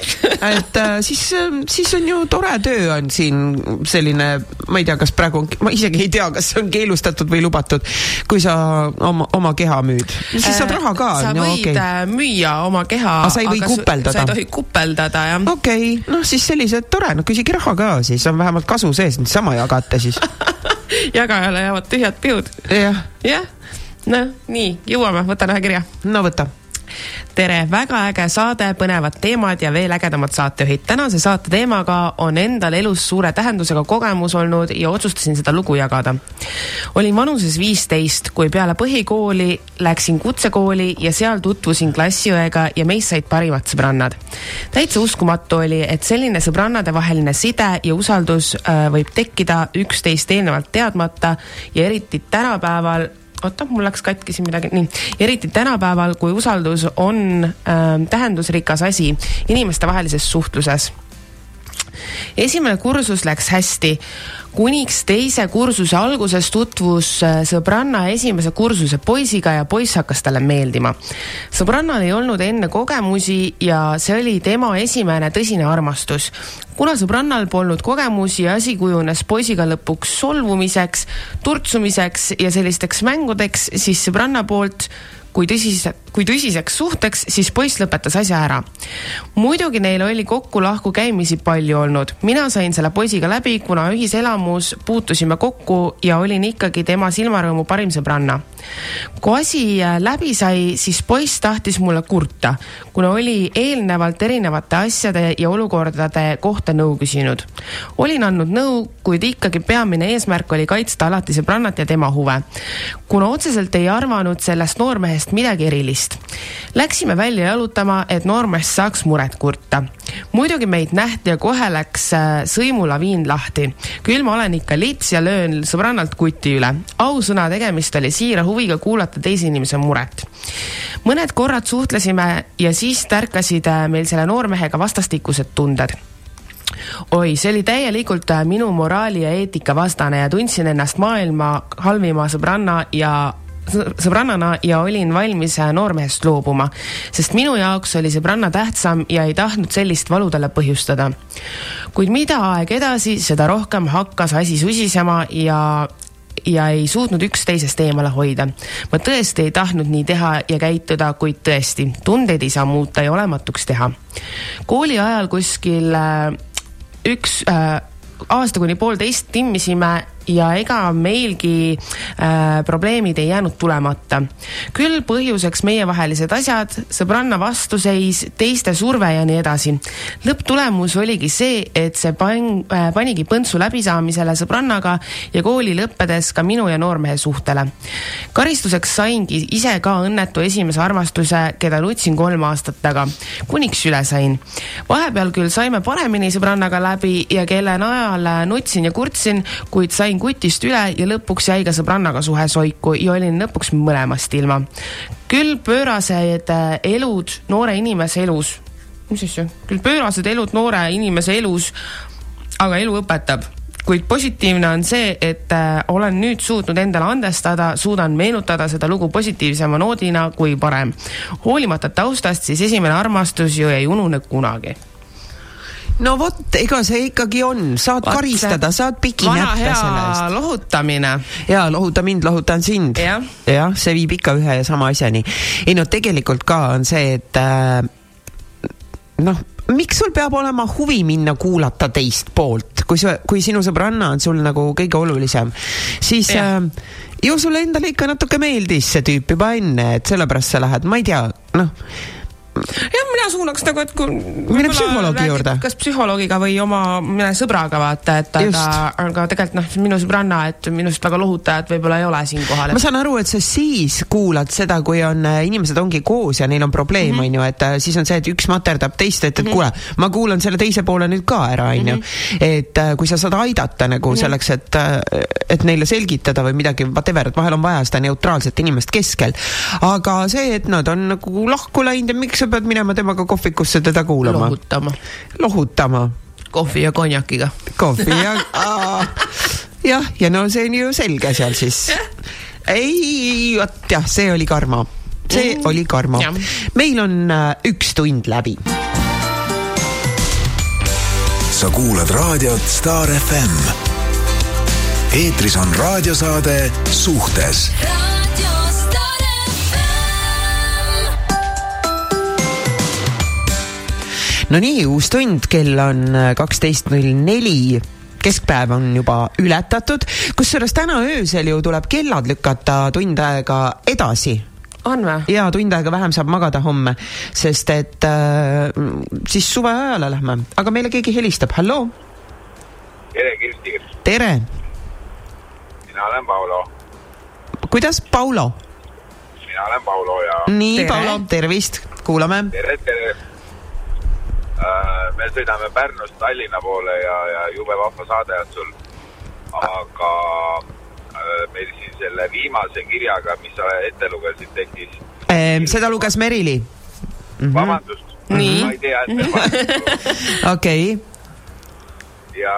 *laughs* et äh, siis, siis on ju tore töö on siin selline, ma ei tea, kas praegu on, ma isegi ei tea, kas see on keelustatud või lubatud, kui sa oma, oma keha müüd. siis saad raha ka. sa no, võid okay. Äh, müüa oma keha. aga sa ei või kupeldada? sa ei tohi kupeldada, jah. okei okay., noh siis sellised tore, no küsige raha ka, siis on vähemalt kasu sees, niisama jagate siis *laughs* jagajale jäävad tühjad piud ja.. jah. jah, noh, nii, jõuame, võtan ühe kirja. no võta tere, väga äge saade, põnevad teemad ja veel ägedamad saatejuhid. tänase saate teemaga on endal elus suure tähendusega kogemus olnud ja otsustasin seda lugu jagada. olin vanuses viisteist, kui peale põhikooli läksin kutsekooli ja seal tutvusin klassiõega ja meist said parimad sõbrannad. täitsa uskumatu oli, et selline sõbrannadevaheline side ja usaldus äh, võib tekkida üksteist eelnevalt teadmata ja eriti tänapäeval oota, mul läks katki siin midagi, nii. eriti tänapäeval, kui usaldus on äh, tähendusrikas asi inimestevahelises suhtluses. esimene kursus läks hästi kuniks teise kursuse alguses tutvus äh, sõbranna esimese kursuse poisiga ja poiss hakkas talle meeldima. sõbrannal ei olnud enne kogemusi ja see oli tema esimene tõsine armastus. kuna sõbrannal polnud kogemusi asi kujunes poisiga lõpuks solvumiseks, turtsumiseks ja sellisteks mängudeks, siis sõbranna poolt kui tõsise, kui tõsiseks suhteks, siis poiss lõpetas asja ära. muidugi neil oli kokku-lahku käimisi palju olnud. mina sain selle poisiga läbi, kuna ühiselamus puutusime kokku ja olin ikkagi tema silmarõõmu parim sõbranna. Kui asi äh, läbi sai, siis poiss tahtis mulle kurta, kuna oli eelnevalt erinevate asjade ja olukordade kohta nõu küsinud. olin andnud nõu, kuid ikkagi peamine eesmärk oli kaitsta alati sõbrannat ja tema huve. kuna otseselt ei arvanud sellest noormehest midagi erilist. Läksime välja jalutama, et noormees saaks muret kurta. muidugi meid nähti ja kohe läks äh, sõimulaviin lahti. küll ma olen ikka lits ja löön sõbrannalt kuti üle. ausõna, tegemist oli siira huviga kuulata teise inimese muret. mõned korrad suhtlesime ja siis tärkasid äh, meil selle noormehega vastastikused tunded oi, see oli täielikult äh, minu moraali ja eetika vastane ja tundsin ennast maailma halvima sõbranna ja sõbrannana ja olin valmis äh, noormehest loobuma, sest minu jaoks oli sõbranna tähtsam ja ei tahtnud sellist valu talle põhjustada. kuid mida aeg edasi, seda rohkem hakkas asi susisema ja ja ei suutnud üksteisest eemale hoida. ma tõesti ei tahtnud nii teha ja käituda, kuid tõesti, tundeid ei saa muuta ja olematuks teha. kooli ajal kuskil äh, üks äh, aasta kuni poolteist timmisime ja ega meilgi äh, probleemid ei jäänud tulemata. küll põhjuseks meievahelised asjad, sõbranna vastuseis, teiste surve ja nii edasi. lõpptulemus oligi see, et see pan- äh,, panigi põntsu läbisaamisele sõbrannaga ja kooli lõppedes ka minu ja noormehe suhtele. karistuseks saingi ise ka õnnetu esimese armastuse, keda nutsin kolm aastat taga, kuniks üle sain. vahepeal küll saime paremini sõbrannaga läbi ja kelle najal nutsin ja kurtsin, kuid sain sain kutist üle ja lõpuks jäi ka sõbrannaga suhe soiku ja olin lõpuks mõlemast ilma. küll pöörased äh, elud noore inimese elus, mis asja, küll pöörased elud noore inimese elus, aga elu õpetab kuid positiivne on see, et äh, olen nüüd suutnud endale andestada, suudan meenutada seda lugu positiivsema noodina kui varem. hoolimata taustast, siis esimene armastus ju ei unune kunagi no vot, ega see ikkagi on, saad Vaat karistada, saad piginäppe selle eest. lohutamine. ja lohuta mind, lohutan sind ja.. jah, see viib ikka ühe ja sama asjani. ei no tegelikult ka on see, et äh, noh, miks sul peab olema huvi minna kuulata teist poolt, kui sa, kui sinu sõbranna on sul nagu kõige olulisem, siis ja. äh, ju sulle endale ikka natuke meeldis see tüüp juba enne, et sellepärast sa lähed, ma ei tea, noh jah, mina suunaks nagu, et kui mine psühholoogi juurde. kas psühholoogiga või oma mõne sõbraga vaata, et aga, aga tegelikult noh, minu sõbranna, et minust väga lohutajat võib-olla ei ole siinkohal et.... ma saan aru, et sa siis kuulad seda, kui on, äh, inimesed ongi koos ja neil on probleem, mhm. on ju, et äh, siis on see, et üks materdab teist, et, et mm -hmm. kuule, ma kuulan selle teise poole nüüd ka ära, on ju. Mhm. et äh, kui sa saad aidata nagu mm -hmm. selleks, et, et neile selgitada või midagi, whatever, et vahel on vaja seda neutraalset inimest keskel. aga see, et nad on nagu lahku läinud ja miks sa pead minema temaga kohvikusse teda kuulama. lohutama. lohutama kohvi ja konjakiga. kohvi ja *laughs* jah, ja no see on ju selge seal siis. ei, vot jah, see oli karma, see mm. oli karma. meil on äh, üks tund läbi. sa kuulad raadiot Star FM. eetris on raadiosaade Suhtes no nii, uus tund, kell on äh, kaksteist null neli keskpäev on juba ületatud, kusjuures täna öösel ju tuleb kellad lükata tund aega edasi on või? jaa, tund aega vähem saab magada homme, sest et äh, siis suveajale lähme, aga meile keegi helistab, halloo. tere, Kirsti. tere. mina olen Paulo. kuidas, Paulo? mina olen Paulo ja. nii, Paulo, tervist, kuulame. tere, tere me sõidame Pärnust Tallinna poole ja, ja jube vahva saade on sul. aga äh, meil siin selle viimase kirjaga, mis sa ette lugesid, tekkis seda luges Merili mm. -hmm. vabandust mm, -hmm. ma ei tea, et meil vahest *laughs* okei. ja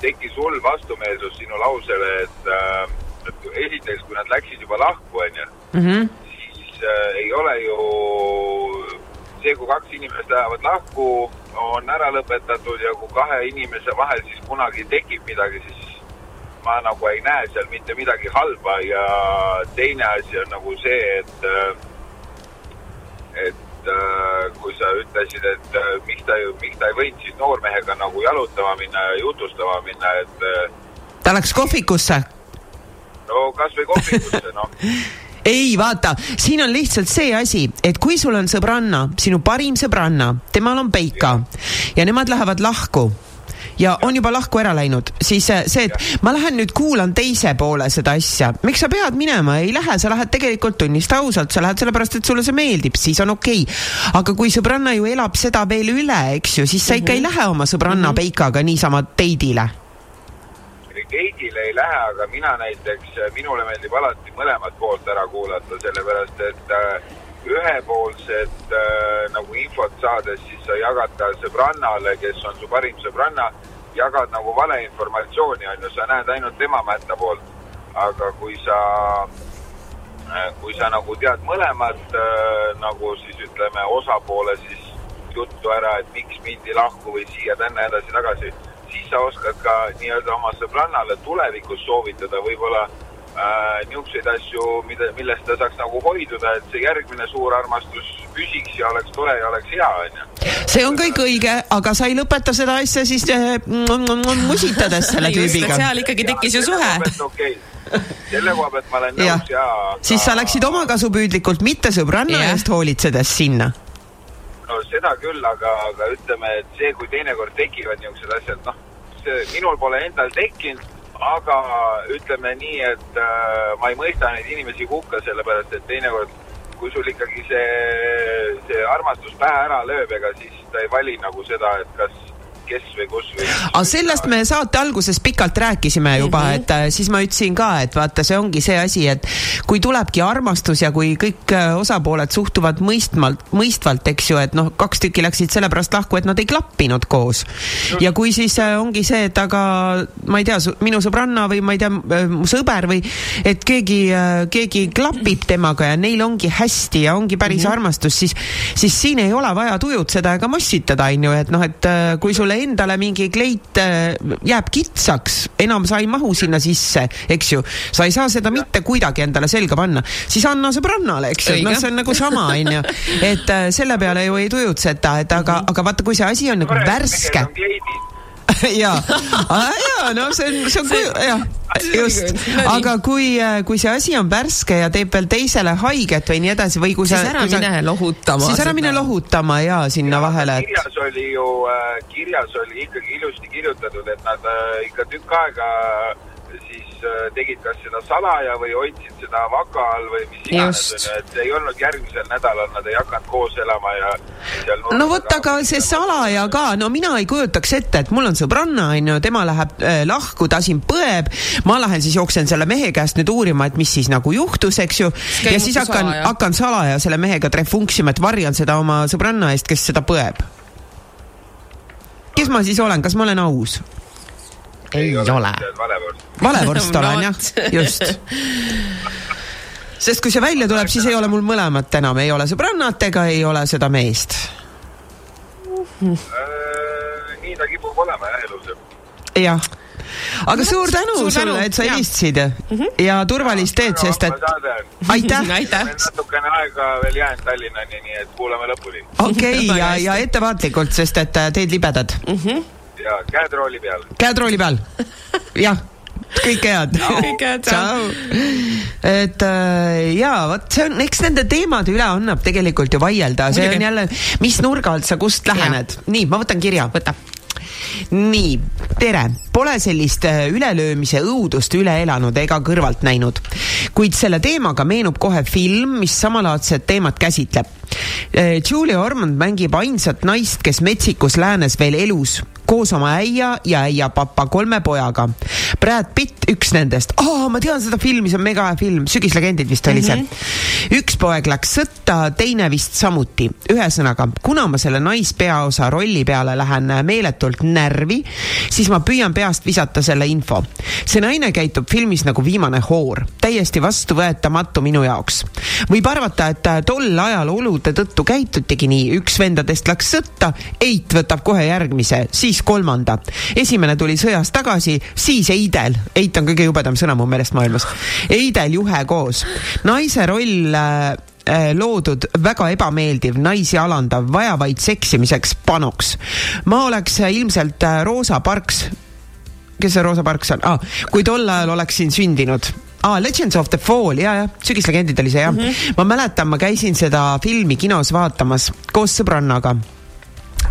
tekkis hull vastumeelsus sinu lausele, et, äh, et esiteks, kui nad läksid juba lahku, onju, mhm. siis äh, ei ole ju see, kui kaks inimest lähevad lahku, on ära lõpetatud ja kui kahe inimese vahel siis kunagi tekib midagi, siis ma nagu ei näe seal mitte midagi halba ja teine asi on nagu see, et, et kui sa ütlesid, et miks ta, miks ta ei võinud siis noormehega nagu jalutama minna ja jutustama minna, et. ta läks kohvikusse. no kasvõi kohvikusse, noh *laughs* ei vaata, siin on lihtsalt see asi, et kui sul on sõbranna, sinu parim sõbranna, temal on peika ja nemad lähevad lahku ja on juba lahku ära läinud, siis see, et ma lähen nüüd kuulan teise poole seda asja, miks sa pead minema, ei lähe, sa lähed tegelikult, tunnista ausalt, sa lähed sellepärast, et sulle see meeldib, siis on okei okay.. aga kui sõbranna ju elab seda veel üle, eks ju, siis sa ikka mm -hmm. ei mhm. lähe oma sõbranna mm -hmm. peikaga niisama date'ile gate'ile ei lähe, aga mina näiteks, minule meeldib alati mõlemat poolt ära kuulata, sellepärast et äh, ühepoolset äh, nagu infot saades, siis sa jagad ka sõbrannale, kes on su parim sõbranna, jagad nagu valeinformatsiooni, on ju, sa näed ainult tema mätta poolt. aga kui sa äh,, kui sa nagu tead mõlemat nagu siis ütleme osapoole siis juttu ära, et miks mindi lahku või siia-tänna edasi-tagasi siis sa oskad ka nii-öelda oma sõbrannale tulevikus soovitada võib-olla äh, niisuguseid asju, mida, millest ta saaks nagu hoiduda, et see järgmine suur armastus püsiks ja oleks tore ja oleks hea, onju. see on kõik õige, aga sa ei lõpeta seda asja siis äh, musitades selle tüübiga. seal ikkagi tekkis ju suhe. okei okay. selle koha pealt ma olen nõus ja, ja. siis sa läksid omakasupüüdlikult, mitte sõbranna eest hoolitsedes sinna seda küll, aga, aga ütleme, et see, kui teinekord tekivad niisugused asjad, noh, see minul pole endal tekkinud, aga ütleme nii, et äh, ma ei mõista neid inimesi hukka, sellepärast et teinekord kui sul ikkagi see, see armastus pähe ära lööb, ega siis ta ei vali nagu seda, et kas kes või kus või. aga sellest me saate alguses pikalt rääkisime juba mm, -hmm. et äh, siis ma ütlesin ka, et vaata, see ongi see asi, et kui tulebki armastus ja kui kõik äh, osapooled suhtuvad mõistmalt, mõistvalt, eks ju, et noh, kaks tükki läksid sellepärast lahku, et nad ei klappinud koos. ja kui siis äh, ongi see, et aga ma ei tea, minu sõbranna või ma ei tea, mu sõber või et keegi, keegi klapib temaga ja neil ongi hästi ja ongi päris mm -hmm. armastus, siis, siis siin ei ole vaja tujutseda ega mossitada, on ju, et noh, et kui sulle endale mingi kleit äh, jääb kitsaks, enam sa ei mahu sinna sisse, eks ju. sa ei saa seda mitte kuidagi endale selga panna, siis anna sõbrannale, eks ju, noh, see on nagu sama, onju. et äh, selle peale ju ei tujutseta, et aga, aga vaata, kui see asi on nagu värske *laughs* jaa, jaa, no see on, see on kuju, jah, just, aga kui, äh, kui see asi on värske ja teeb veel teisele haiget või nii edasi või kui sa. siis ära mine sa, lohutama. siis ära mine lohutama ja sinna ja, vahele. kirjas oli ju äh,, kirjas oli ikkagi ilusti kirjutatud, et nad äh, ikka tükk aega siis äh, tegid kas seda salaja või hoidsid seda vaka all või mis iganes, et ei olnud järgmisel nädalal, nad ei hakanud koos elama ja no vot, aga see salaja ka, no mina ei kujutaks ette, et mul on sõbranna, onju, tema läheb äh, lahku, ta siin põeb, ma lähen siis jooksen selle mehe käest nüüd uurima, et mis siis nagu juhtus, eks ju, ja siis hakkan, hakkan salaja selle mehega trefunksima, et varjan seda oma sõbranna eest, kes seda põeb. Kes ma siis olen, kas ma olen aus? Ei, ei ole, valevorst *laughs* olen jah, just sest kui see välja tuleb, siis ei ole mul mõlemat enam, ei ole sõbrannat ega ei ole seda meest äh,. nii ta kipub olema jah elus. jah aga suur tänu suur sulle, et sa helistasid mm -hmm. ja turvalist teed, sest et aitäh *laughs* aitäh. natukene aega veel jäänud Tallinnani, nii et kuulame lõpuni. okei okay, ja, ja ettevaatlikult, sest et äh, teed libedad mm. -hmm. Ja käed rooli peal. käed rooli peal, jah kõike head. kõike head, tšau. et äh, jaa, vot see on, eks nende teemade üle annab tegelikult ju vaielda, see on jälle, mis nurga alt sa kust lähened. nii, ma võtan kirja. võta nii, tere, pole sellist äh, ülelöömise õudust üle elanud ega kõrvalt näinud, kuid selle teemaga meenub kohe film, mis samalaadset teemat käsitleb. Äh, Julia Ormond mängib ainsat naist, kes metsikus läänes veel elus koos oma äia ja äiapapa kolme pojaga. Brad Pitt, üks nendest oh,, ma tean seda filmi, see on mega hea film, Sügislegendid vist oli mm -hmm. see. Üks poeg läks sõtta, teine vist samuti. ühesõnaga, kuna ma selle naispeaosa rolli peale lähen meeletult närvi, siis ma püüan peast visata selle info. see naine käitub filmis nagu viimane hoor, täiesti vastuvõetamatu minu jaoks. võib arvata, et tol ajal olude tõttu käitutigi nii, üks vendadest läks sõtta, Eit võtab kohe järgmise, siis kolmanda. esimene tuli sõjast tagasi, siis Eidel, Eit on kõige jubedam sõna mu meelest maailmas. Eidel juhe koos. naise roll äh, äh loodud väga ebameeldiv, naisi alandav, vajavaid seksimiseks panoks. ma oleks ilmselt äh, Roosa Parks, kes see Roosa Parks on ah,, kui tol ajal oleksin sündinud ah,, Legends of the Fall, ja, jah, Sügislegendid oli see jah mm. -hmm. ma mäletan, ma käisin seda filmi kinos vaatamas koos sõbrannaga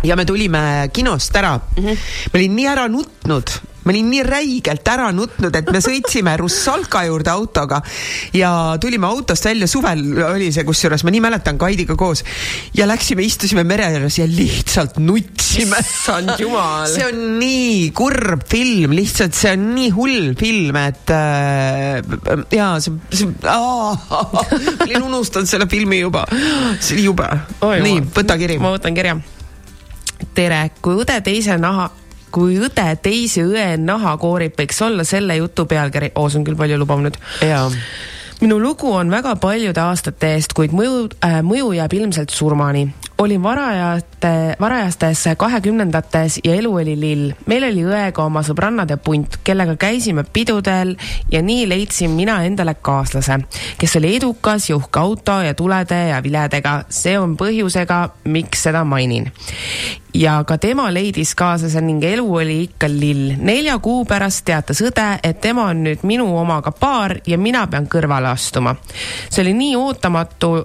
ja me tulime kinost ära mm. -hmm. ma olin nii ära nutnud, ma olin nii räigelt ära nutnud, et me sõitsime Russalka juurde autoga ja tulime autost välja, suvel oli see, kusjuures ma nii mäletan Kaidiga koos ja läksime, istusime mere ääres ja lihtsalt nutsime. issand jumal. see on nii kurb film, lihtsalt see on nii hull film, et äh, jaa, see, see, ma olin unustanud selle filmi juba, see oli jube. nii, võta kiri. ma võtan kirja tere, kui õde teise naha, kui õde teise õe naha koorib, võiks olla selle jutu pealkiri, oo, see on küll palju lubav nüüd. minu lugu on väga paljude aastate eest, kuid mõju äh,, mõju jääb ilmselt surmani olin varajate, varajastes kahekümnendates ja elu oli lill. meil oli õega oma sõbrannade punt, kellega käisime pidudel ja nii leidsin mina endale kaaslase, kes oli edukas ja uhke auto ja tulede ja viledega. see on põhjusega, miks seda mainin ja ka tema leidis kaaslase ning elu oli ikka lill. nelja kuu pärast teatas õde, et tema on nüüd minu omaga paar ja mina pean kõrvale astuma. see oli nii ootamatu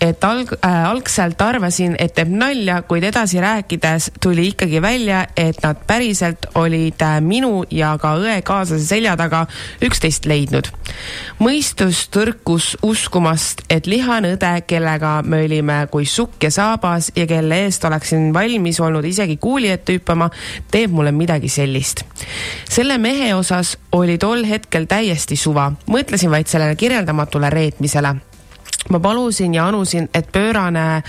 et alg- äh,, algselt arvasin, et teeb nalja, kuid edasi rääkides tuli ikkagi välja, et nad päriselt olid äh, minu ja ka õe kaaslase selja taga üksteist leidnud. mõistus tõrkus uskumast, et lihane õde, kellega me olime kui sukk ja saabas ja kelle eest oleksin valmis olnud isegi kuuli ette hüppama, teeb mulle midagi sellist. selle mehe osas oli tol hetkel täiesti suva, mõtlesin vaid sellele kirjeldamatule reetmisele ma palusin ja anusin, et pöörane,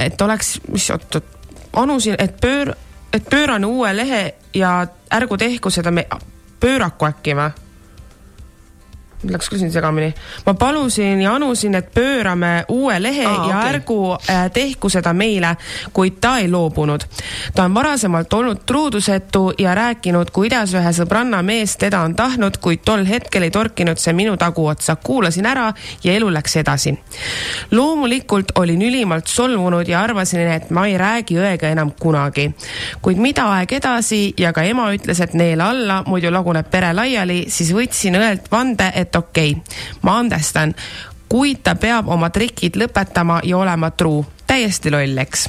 et oleks, mis oot, oot, anusin, et pöör-, et pöörane uue lehe ja ärgu tehku seda me-, pööraku äkki või? Läks küll siin segamini. ma palusin ja anusin, et pöörame uue lehe Aa, ja okay. ärgu äh, tehku seda meile, kuid ta ei loobunud. ta on varasemalt olnud truudusetu ja rääkinud, kuidas ühe sõbranna mees teda on tahtnud, kuid tol hetkel ei torkinud see minu taguotsa. kuulasin ära ja elu läks edasi. loomulikult olin ülimalt solvunud ja arvasin, et ma ei räägi õega enam kunagi. kuid mida aeg edasi ja ka ema ütles, et neela alla, muidu laguneb pere laiali, siis võtsin õelt vande, et et okei okay,, ma andestan, kuid ta peab oma trikid lõpetama ja olema truu täiesti loll, eks.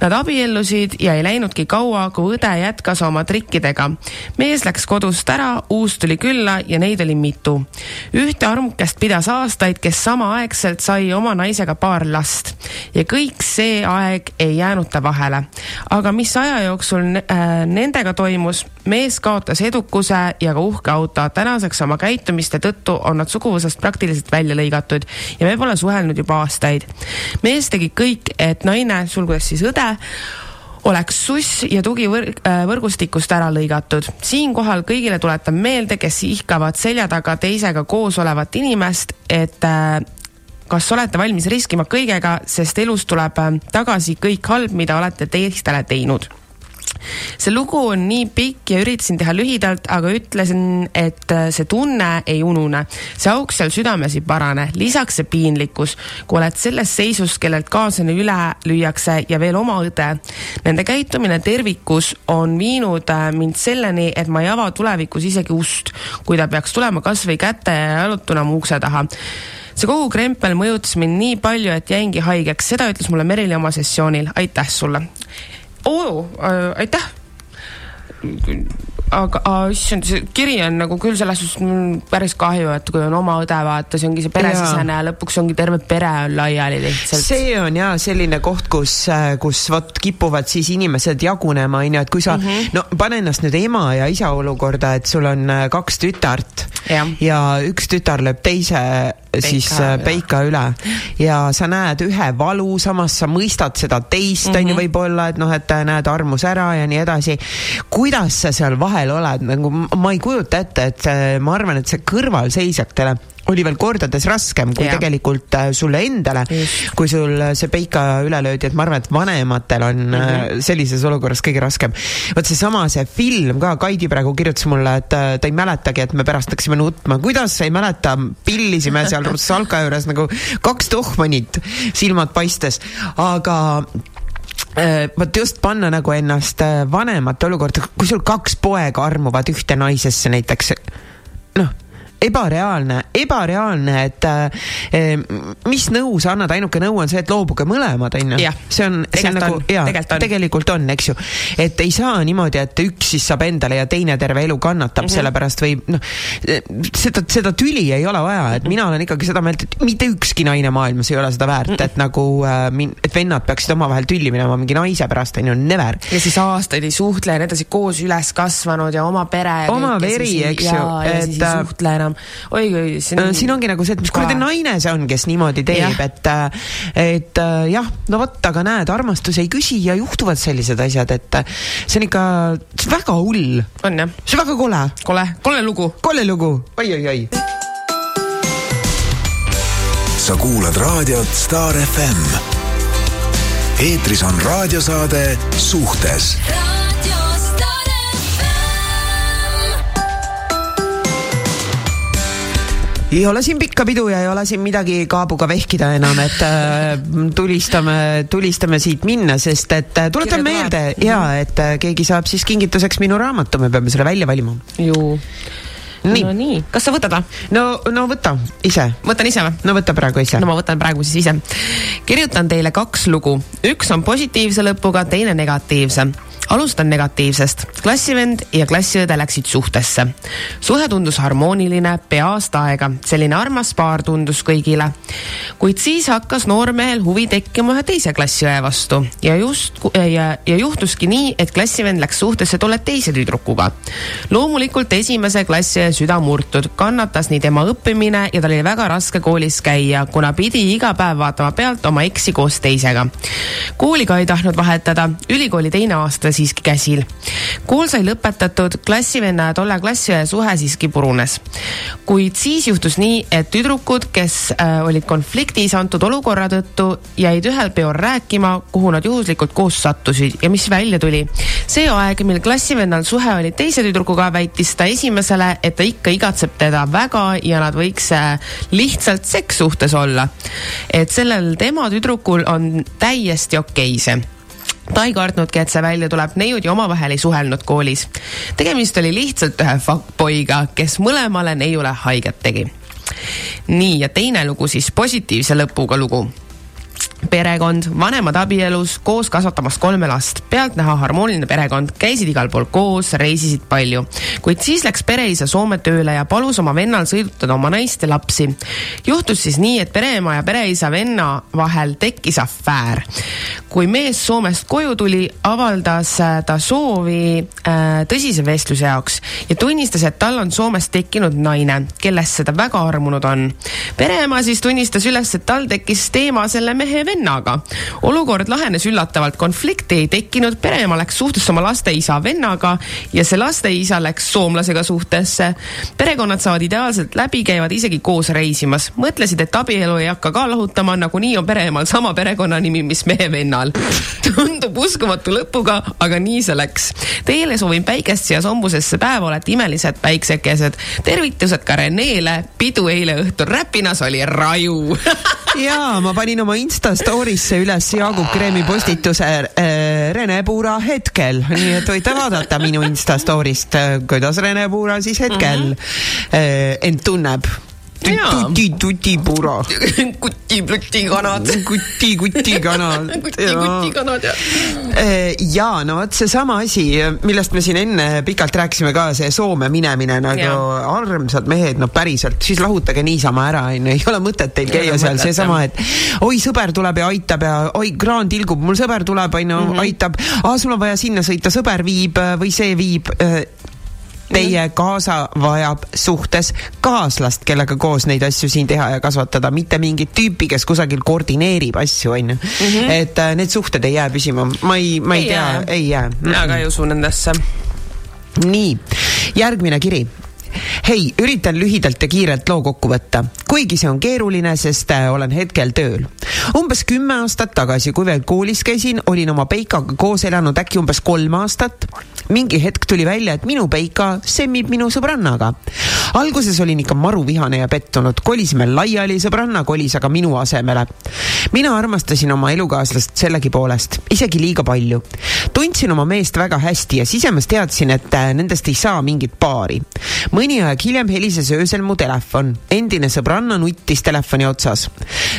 Nad abiellusid ja ei läinudki kaua, kui õde jätkas oma trikkidega. mees läks kodust ära, uus tuli külla ja neid oli mitu. ühte armukest pidas aastaid, kes samaaegselt sai oma naisega paar last ja kõik see aeg ei jäänud ta vahele. aga mis aja jooksul äh, nendega toimus, mees kaotas edukuse ja ka uhke auto. tänaseks oma käitumiste tõttu on nad suguvõsast praktiliselt välja lõigatud ja me pole suhelnud juba aastaid. mees tegi kõik, et naine, sulgudes siis õde, oleks suss ja tugivõrgustikust ära lõigatud. siinkohal kõigile tuletan meelde, kes ihkavad selja taga teisega koos olevat inimest, et äh, kas olete valmis riskima kõigega, sest elus tuleb äh, tagasi kõik halb, mida olete teistele teinud see lugu on nii pikk ja üritasin teha lühidalt, aga ütlesin, et äh, see tunne ei unune. see auk seal südames ei parane, lisaks see piinlikkus, kui oled selles seisus, kellelt kaaslane üle lüüakse ja veel oma õde. Nende käitumine tervikus on viinud äh, mind selleni, et ma ei ava tulevikus isegi ust, kui ta peaks tulema kasvõi käte jalutuna mu ukse taha. See kogu krempel mõjutas mind nii palju, et jäingi haigeks, seda ütles mulle Merili oma sessioonil, aitäh sulle oo äh,, aitäh aga issand, see kiri on nagu küll selles suhtes päris kahju, et kui on oma õde, vaata, see ongi see peresisene ja lõpuks ongi terve pere on laiali lihtsalt. see on jaa selline koht, kus, äh, kus vot kipuvad siis inimesed jagunema, on ju, et kui sa mm, -hmm. no pane ennast nüüd ema ja isa olukorda, et sul on äh, kaks tütart ja, ja üks tütar lööb teise siis äh, peika üle ja sa näed ühe valu, samas sa mõistad seda teist, on ju, mhm. võib-olla, et noh, et näed armus ära ja nii edasi. kuidas sa seal vahel oled, nagu ma ei kujuta ette, et see, ma arvan, et see kõrvalseisjatele oli veel kordades raskem kui ja. tegelikult äh, sulle endale, kui sul see peika üle löödi, et ma arvan, et vanematel on mm -hmm. sellises olukorras kõige raskem. vot seesama, see film ka, Kaidi praegu kirjutas mulle, et äh, ta ei mäletagi, et me pärast hakkasime nutma, kuidas sa ei mäleta, pillisime seal Russalka juures nagu kaks tohmanit, silmad paistes, aga Äh, vot just panna nagu ennast äh, vanemate olukorda, kui sul kaks poega armuvad ühte naisesse näiteks, noh ebareaalne, ebareaalne, et äh, mis nõu sa annad, ainuke nõu on see, et loobuge mõlemad, onju. see on, see on nagu, jaa, tegelikult on, eks ju. et ei saa niimoodi, et üks siis saab endale ja teine terve elu kannatab mm -hmm. sellepärast või noh, seda, seda tüli ei ole vaja, et mina olen ikkagi seda meelt, et mitte ükski naine maailmas ei ole seda väärt mm, -hmm. et nagu äh, et vennad peaksid omavahel tülli minema mingi naise pärast, onju, never. ja siis aastaid ei suhtle ja nii edasi, koos üles kasvanud ja oma pere. oma veri, eks ju. et siis ei suhtle enam enam. oi-oi, siin on. siin ongi nagu see, et mis kuradi naine see on, kes niimoodi teeb, et, et jah, no vot, aga näed, armastus ei küsi ja juhtuvad sellised asjad, et see on ikka, see on väga hull. on jah. see on väga kole. kole, kole lugu. kole lugu oi,, oi-oi-oi. sa kuulad raadiot Star FM. eetris on raadiosaade Suhtes ei ole siin pikka pidu ja ei ole siin midagi kaabuga vehkida enam, et äh, tulistame, tulistame siit minna, sest et äh, tuletan meelde ja et äh, keegi saab siis kingituseks minu raamatu, me peame selle välja valima. ju nii. no nii, kas sa võtad või? no, no võta ise. võtan ise või? no võta praegu ise. no ma võtan praegu siis ise. kirjutan teile kaks lugu, üks on positiivse lõpuga, teine negatiivse alustan negatiivsest. klassivend ja klassiõde läksid suhtesse. suhe tundus harmooniline pea aasta aega, selline armas paar tundus kõigile. kuid siis hakkas noormehel huvi tekkima ühe teise klassiõe vastu ja just ja, ja juhtuski nii, et klassivend läks suhtesse tolle teise tüdrukuga. loomulikult esimese klassiõe süda murtud, kannatas nii tema õppimine ja tal oli väga raske koolis käia, kuna pidi iga päev vaatama pealt oma eksi koos teisega. kooli ka ei tahtnud vahetada, ülikooli teine aasta siiski käsil. kool sai lõpetatud, klassivenna ja tolle klassiõe suhe siiski purunes. kuid siis juhtus nii, et tüdrukud, kes äh, olid konfliktis antud olukorra tõttu, jäid ühel peol rääkima, kuhu nad juhuslikult koos sattusid ja mis välja tuli. see aeg, mil klassivennal suhe oli teise tüdrukuga, väitis ta esimesele, et ta ikka igatseb teda väga ja nad võiks äh, lihtsalt sekssuhtes olla. et sellel tema tüdrukul on täiesti okei okay see ta ei kartnudki, et see välja tuleb, neiud ju omavahel ei suhelnud koolis. tegemist oli lihtsalt ühe fuckboy'ga, kes mõlemale neiule haiget tegi. nii, ja teine lugu siis positiivse lõpuga lugu perekond, vanemad abielus, koos kasvatamas kolme last, pealtnäha harmooniline perekond, käisid igal pool koos, reisisid palju. kuid siis läks pereisa Soome tööle ja palus oma vennal sõidutada oma naist ja lapsi. juhtus siis nii, et pereema ja pereisa venna vahel tekkis afäär. kui mees Soomest koju tuli, avaldas ta soovi äh, tõsise vestluse jaoks ja tunnistas, et tal on Soomest tekkinud naine, kellest seda väga armunud on. pereema siis tunnistas üles, et tal tekkis teema selle mehe vennaga olukord lahenes üllatavalt, konflikti ei tekkinud, pereema läks suhtesse oma laste isa vennaga ja see laste isa läks soomlasega suhtesse. perekonnad saavad ideaalselt läbi, käivad isegi koos reisimas. mõtlesid, et abielu ei hakka ka lahutama, nagunii on pereemal sama perekonnanimi, mis mehe vennal. tundub uskumatu lõpuga, aga nii see läks. Teile soovin päikest siia sombusesse päeva, olete imelised päiksekesed. tervitused ka Renele, pidu eile õhtul Räpinas oli raju *laughs* jaa, ma panin oma Insta story'sse üles Jaagup Kreemi postituse äh, Rene Puura hetkel, nii et võite vaadata minu Insta story'st, äh, kuidas Rene Puura siis hetkel mm -hmm. end tunneb tuti, tutipura. *laughs* kuti-plutikanad. kuti-kutikanad. *laughs* kuti-kutikanad, jah. Eh, ja no vot seesama asi, millest me siin enne pikalt rääkisime ka, see Soome minemine nagu armsad mehed, no päriselt, siis lahutage niisama ära, onju, ei ole mõtet teil käia seal, seesama, et oi, sõber tuleb ja aitab ja oi, kraan tilgub, mul sõber tuleb, onju, mhm. aitab. aa, sul on vaja sinna sõita, sõber viib või see viib eh, Teie kaasa vajab suhtes kaaslast, kellega koos neid asju siin teha ja kasvatada, mitte mingit tüüpi, kes kusagil koordineerib asju, onju. Mhm. et äh, need suhted ei jää püsima, ma ei, ma ei, ei tea, ei jää. mina ka ei usu nendesse. nii, järgmine kiri hei, üritan lühidalt ja kiirelt loo kokku võtta, kuigi see on keeruline, sest äh, olen hetkel tööl. umbes kümme aastat tagasi, kui veel koolis käisin, olin oma Peikaga koos elanud äkki umbes kolm aastat. mingi hetk tuli välja, et minu Peika semmib minu sõbrannaga. alguses olin ikka maru vihane ja pettunud, kolisime laiali, sõbranna kolis aga minu asemele. mina armastasin oma elukaaslast sellegipoolest, isegi liiga palju. tundsin oma meest väga hästi ja sisemas teadsin, et äh, nendest ei saa mingit paari mõni aeg hiljem helises öösel mu telefon. endine sõbranna nuttis telefoni otsas.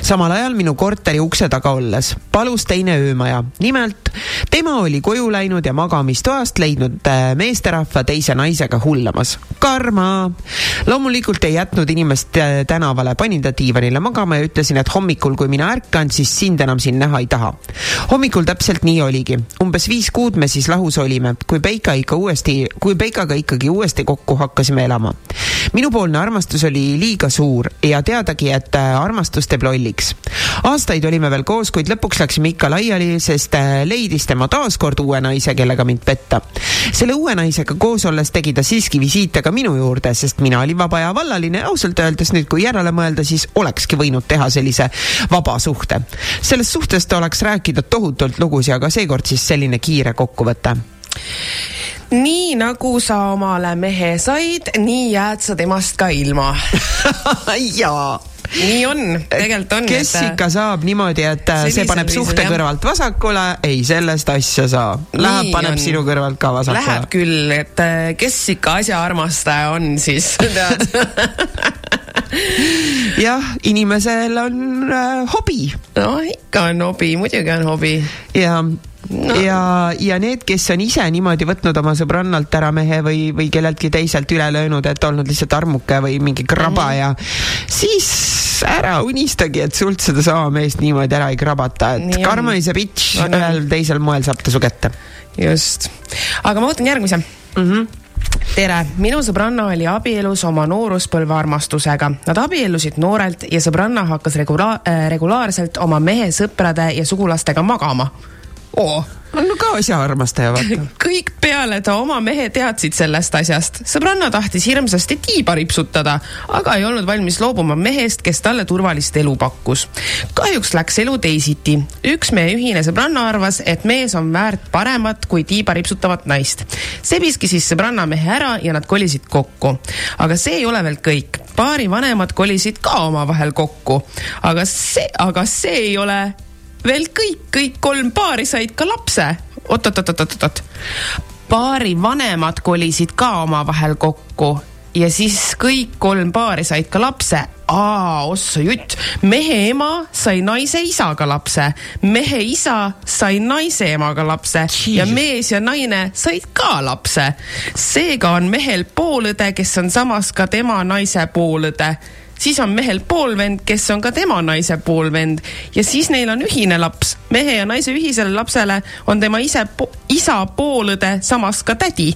samal ajal minu korteri ukse taga olles palus teine öömaja. nimelt tema oli koju läinud ja magamistoast leidnud äh, meesterahva teise naisega hullamas. karma! loomulikult ei jätnud inimest äh, tänavale, panin ta diivanile magama ja ütlesin, et hommikul, kui mina ärkan, siis sind enam siin näha ei taha. hommikul täpselt nii oligi. umbes viis kuud me siis lahus olime, kui Peika ikka uuesti, kui Peikaga ikkagi uuesti kokku hakkasime elama. minupoolne armastus oli liiga suur ja teadagi, et äh, armastus teeb lolliks. aastaid olime veel koos, kuid lõpuks läksime ikka laiali, sest äh, leidis tema taaskord uue naise, kellega mind petta. selle uue naisega koos olles tegi ta siiski visiite ka minu juurde, sest mina olin vaba ja vallaline. ausalt öeldes nüüd, kui järele mõelda, siis olekski võinud teha sellise vaba suhte. sellest suhtest oleks rääkida tohutult lugusid, aga seekord siis selline kiire kokkuvõte nii nagu sa omale mehe said, nii jääd sa temast ka ilma *laughs* jaa nii on, tegelikult on. kes et, ikka saab niimoodi, et äh, see paneb suhte jah. kõrvalt vasakule, ei, sellest asja saa. Läheb, paneb on. sinu kõrvalt ka vasakule. Läheb küll, et äh, kes ikka asja armastaja on siis, *laughs* tead *laughs* jah, inimesel on äh, hobi. no ikka on hobi, muidugi on hobi. ja no. ja, ja need, kes on ise niimoodi võtnud oma sõbrannalt ära mehe või, või kelleltki teiselt üle löönud, et olnud lihtsalt armuke või mingi kraba mm. ja siis ära unistagi, et sult sedasama meest niimoodi ära ei krabata, et Nii karma is a bitch ühel teisel moel saab ta su kätte. just, aga ma võtan järgmise mm. -hmm tere, minu sõbranna oli abielus oma nooruspõlve armastusega. Nad abiellusid noorelt ja sõbranna hakkas regula- äh,, regulaarselt oma mehe sõprade ja sugulastega magama oo on ka asjaarmastaja, vaata. *laughs* kõik peale ta oma mehe teadsid sellest asjast. sõbranna tahtis hirmsasti tiiba ripsutada, aga ei olnud valmis loobuma mehest, kes talle turvalist elu pakkus. kahjuks läks elu teisiti. üks meie ühine sõbranna arvas, et mees on väärt paremat kui tiiba ripsutavat naist. sebiski siis sõbranna mehe ära ja nad kolisid kokku. aga see ei ole veel kõik. paari vanemad kolisid ka omavahel kokku. aga see, aga see ei ole veel kõik, kõik kolm paari said ka lapse oot,. oot-oot-oot-oot-oot. paari vanemad kolisid ka omavahel kokku ja siis kõik kolm paari said ka lapse. aa, ossa jutt, mehe ema sai naise isaga lapse, mehe isa sai naise emaga lapse Jeez. ja mees ja naine said ka lapse. seega on mehel poolõde, kes on samas ka tema naise poolõde siis on mehel poolvend, kes on ka tema naise poolvend ja siis neil on ühine laps. mehe ja naise ühisele lapsele on tema ise po, isa poolõde, samas ka tädi.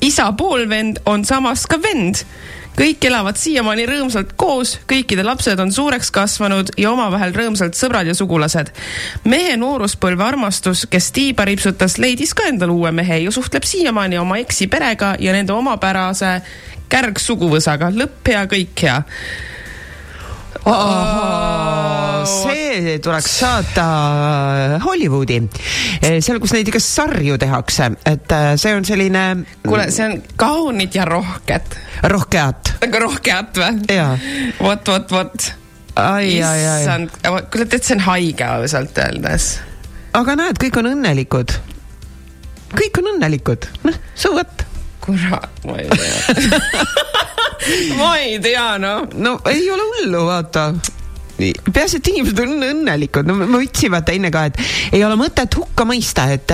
isa poolvend on samas ka vend kõik elavad siiamaani rõõmsalt koos, kõikide lapsed on suureks kasvanud ja omavahel rõõmsalt sõbrad ja sugulased. mehe nooruspõlve armastus, kes tiiba ripsutas, leidis ka endale uue mehe ja suhtleb siiamaani oma eksi perega ja nende omapärase kärgsuguvõsaga. lõpp hea, kõik hea. See tuleks saata Hollywoodi, eh, seal, kus neid ikka sarju tehakse, et eh, see on selline. kuule, see on kaunid ja rohked. rohkeat. aga rohkeat või? vot, vot, vot. issand, kuule, tead, see on haige ausalt öeldes. aga näed, kõik on õnnelikud. kõik on õnnelikud, noh, so what kurat, ma ei tea. *laughs* Ma ei tea, noh. no ei ole hullu, vaata. Peaasi, et inimesed on õnnelikud, no me võtsime vaata enne ka, et ei ole mõtet hukka mõista, et,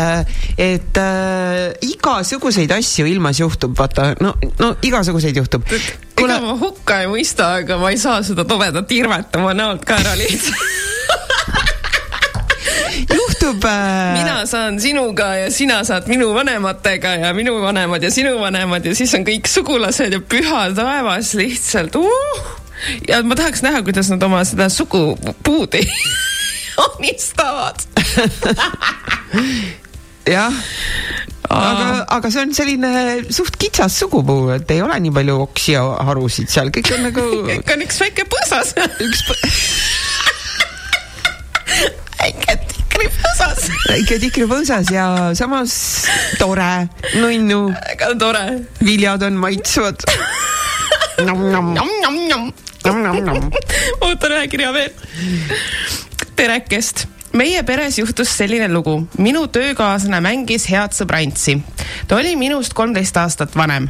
et äh, igasuguseid asju ilmas juhtub, vaata, no, no igasuguseid juhtub. ega ma hukka ei mõista, aga ma ei saa seda tobedat irvet oma näolt ka ära lihtsalt *laughs* juhtub äh.... mina saan sinuga ja sina saad minu vanematega ja minu vanemad ja sinu vanemad ja siis on kõik sugulased ja püha taevas lihtsalt uh! ja ma tahaks näha, kuidas nad oma seda sugupuudi *laughs* omistavad. *laughs* Jah. Aga, aga see on selline suht kitsas sugupuu, et ei ole nii palju oksi ja harusid seal, kõik on nagu. *laughs* kõik on üks väike põõsas. Üks põ... väike tikripõõsas. väike tikripõõsas ja samas tore, nunnu. väga tore. viljad on maitsvad. ootan ühe kirja veel. perekest meie peres juhtus selline lugu. minu töökaaslane mängis head sõbrantsi. ta oli minust kolmteist aastat vanem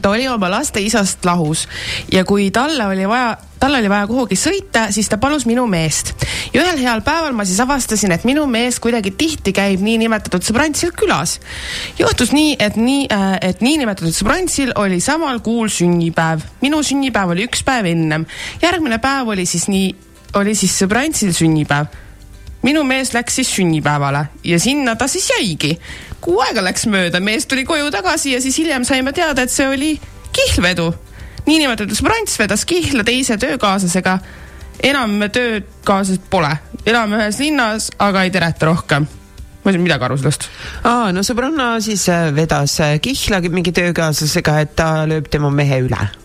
ta oli oma laste isast lahus ja kui talle oli vaja tal oli vaja kuhugi sõita, siis ta palus minu meest. ja ühel heal päeval ma siis avastasin, et minu mees kuidagi tihti käib niinimetatud sõbrantsil külas. juhtus nii, et nii, äh, et niinimetatud sõbrantsil oli samal kuul sünnipäev. minu sünnipäev oli üks päev ennem. järgmine päev oli siis nii, oli siis sõbrantsil sünnipäev minu mees läks siis sünnipäevale ja sinna ta siis jäigi. kuu aega läks mööda, mees tuli koju tagasi ja siis hiljem saime teada, et see oli kihlvedu niinimetatud Sprants vedas Kihla teise töökaaslasega. enam töökaaslased pole, elame ühes linnas, aga ei tereta rohkem ma ei saa midagi aru sellest. aa, no sõbranna siis äh, vedas äh, Kihla mingi töökaaslasega, et ta lööb tema mehe üle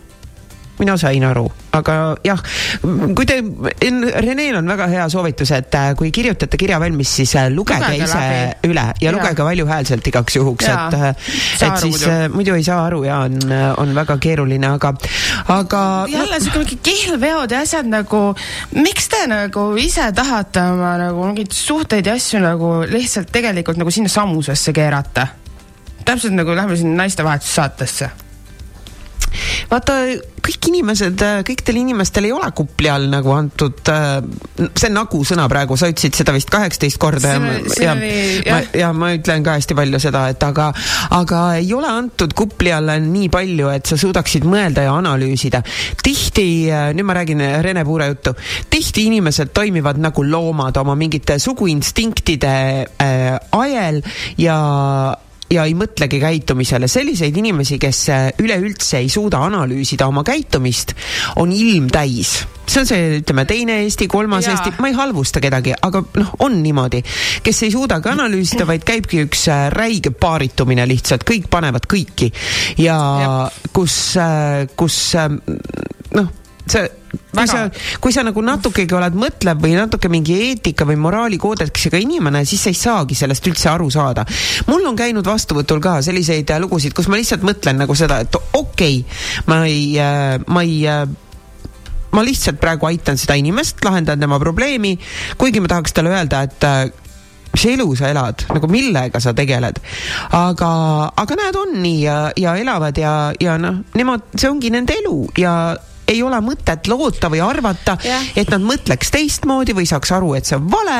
mina sain aru, aga jah, kui te, Reneel on väga hea soovitus, et äh, kui kirjutate kirja valmis, siis äh, lugege, lugege ise läbi. üle ja, ja lugege valjuhäälselt igaks juhuks, et, äh, et siis muidu. muidu ei saa aru ja on, on väga keeruline, aga, aga. jälle siuke mingi kihlveod ja asjad nagu, miks te nagu ise tahate oma nagu mingeid suhteid ja asju nagu lihtsalt tegelikult nagu sinna samusesse keerata? täpselt nagu lähme sinna naistevahetussaatesse vaata, kõik inimesed, kõikidel inimestel ei ole kupli all nagu antud, äh, see nagu sõna praegu, sa ütlesid seda vist kaheksateist korda ja, ja, ma, ja ma ütlen ka hästi palju seda, et aga, aga ei ole antud kupli alla nii palju, et sa suudaksid mõelda ja analüüsida. tihti, äh, nüüd ma räägin Rene Puure juttu, tihti inimesed toimivad nagu loomad oma mingite suguinstinktide äh, ajel ja ja ei mõtlegi käitumisele. selliseid inimesi, kes äh, üleüldse ei suuda analüüsida oma käitumist, on ilmtäis. see on see, ütleme, teine Eesti, kolmas ja. Eesti, ma ei halvusta kedagi, aga noh, on niimoodi, kes ei suudagi analüüsida, vaid käibki üks äh, räige paaritumine lihtsalt, kõik panevad kõiki ja Jep. kus, äh, kus noh sa, kui sa, kui sa nagu natukegi oled mõtlev või natuke mingi eetika või moraalikoodeksiga inimene, siis sa ei saagi sellest üldse aru saada. mul on käinud vastuvõtul ka selliseid äh, lugusid, kus ma lihtsalt mõtlen nagu seda, et okei okay,, ma ei, äh, ma ei äh, ma lihtsalt praegu aitan seda inimest, lahendan tema probleemi, kuigi ma tahaks talle öelda, et mis elu sa elad, nagu millega sa tegeled. aga, aga näed, on nii ja, ja elavad ja, ja noh, nemad, see ongi nende elu ja ei ole mõtet loota või arvata, et nad mõtleks teistmoodi või saaks aru, et see on vale.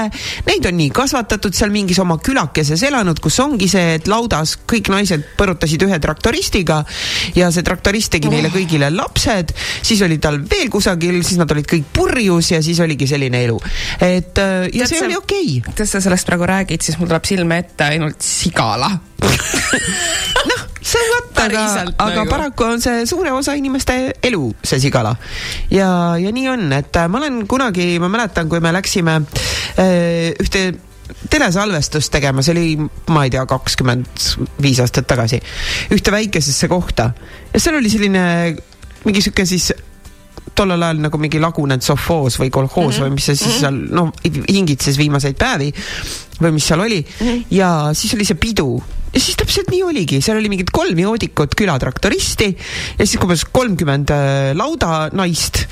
Neid on nii kasvatatud seal mingis oma külakeses elanud, kus ongi see, et laudas kõik naised põrutasid ühe traktoristiga ja see traktorist tegi oh. neile kõigile lapsed, siis oli tal veel kusagil, siis nad olid kõik purjus ja siis oligi selline elu. et äh, ja Tead, see oli okei okay.. tead, sa sellest praegu räägid, siis mul tuleb silme ette ainult sigala *laughs* *laughs* noh, so what, aga, aga nagu. paraku on see suure osa inimeste elu, see sigala. ja, ja nii on, et ma olen kunagi, ma mäletan, kui me läksime äh, ühte telesalvestust tegema, see oli, ma ei tea, kakskümmend viis aastat tagasi, ühte väikesesse kohta ja seal oli selline mingi sihuke siis tollel ajal nagu mingi lagunenud sovhoos või kolhoos mm -hmm. või mis see siis -hmm. seal noh, hingitses viimaseid päevi või mis seal oli mm -hmm. ja siis oli see pidu siis täpselt nii oligi, seal oli mingid kolm joodikut külatraktoristi ja siis umbes kolmkümmend äh, laudanaist,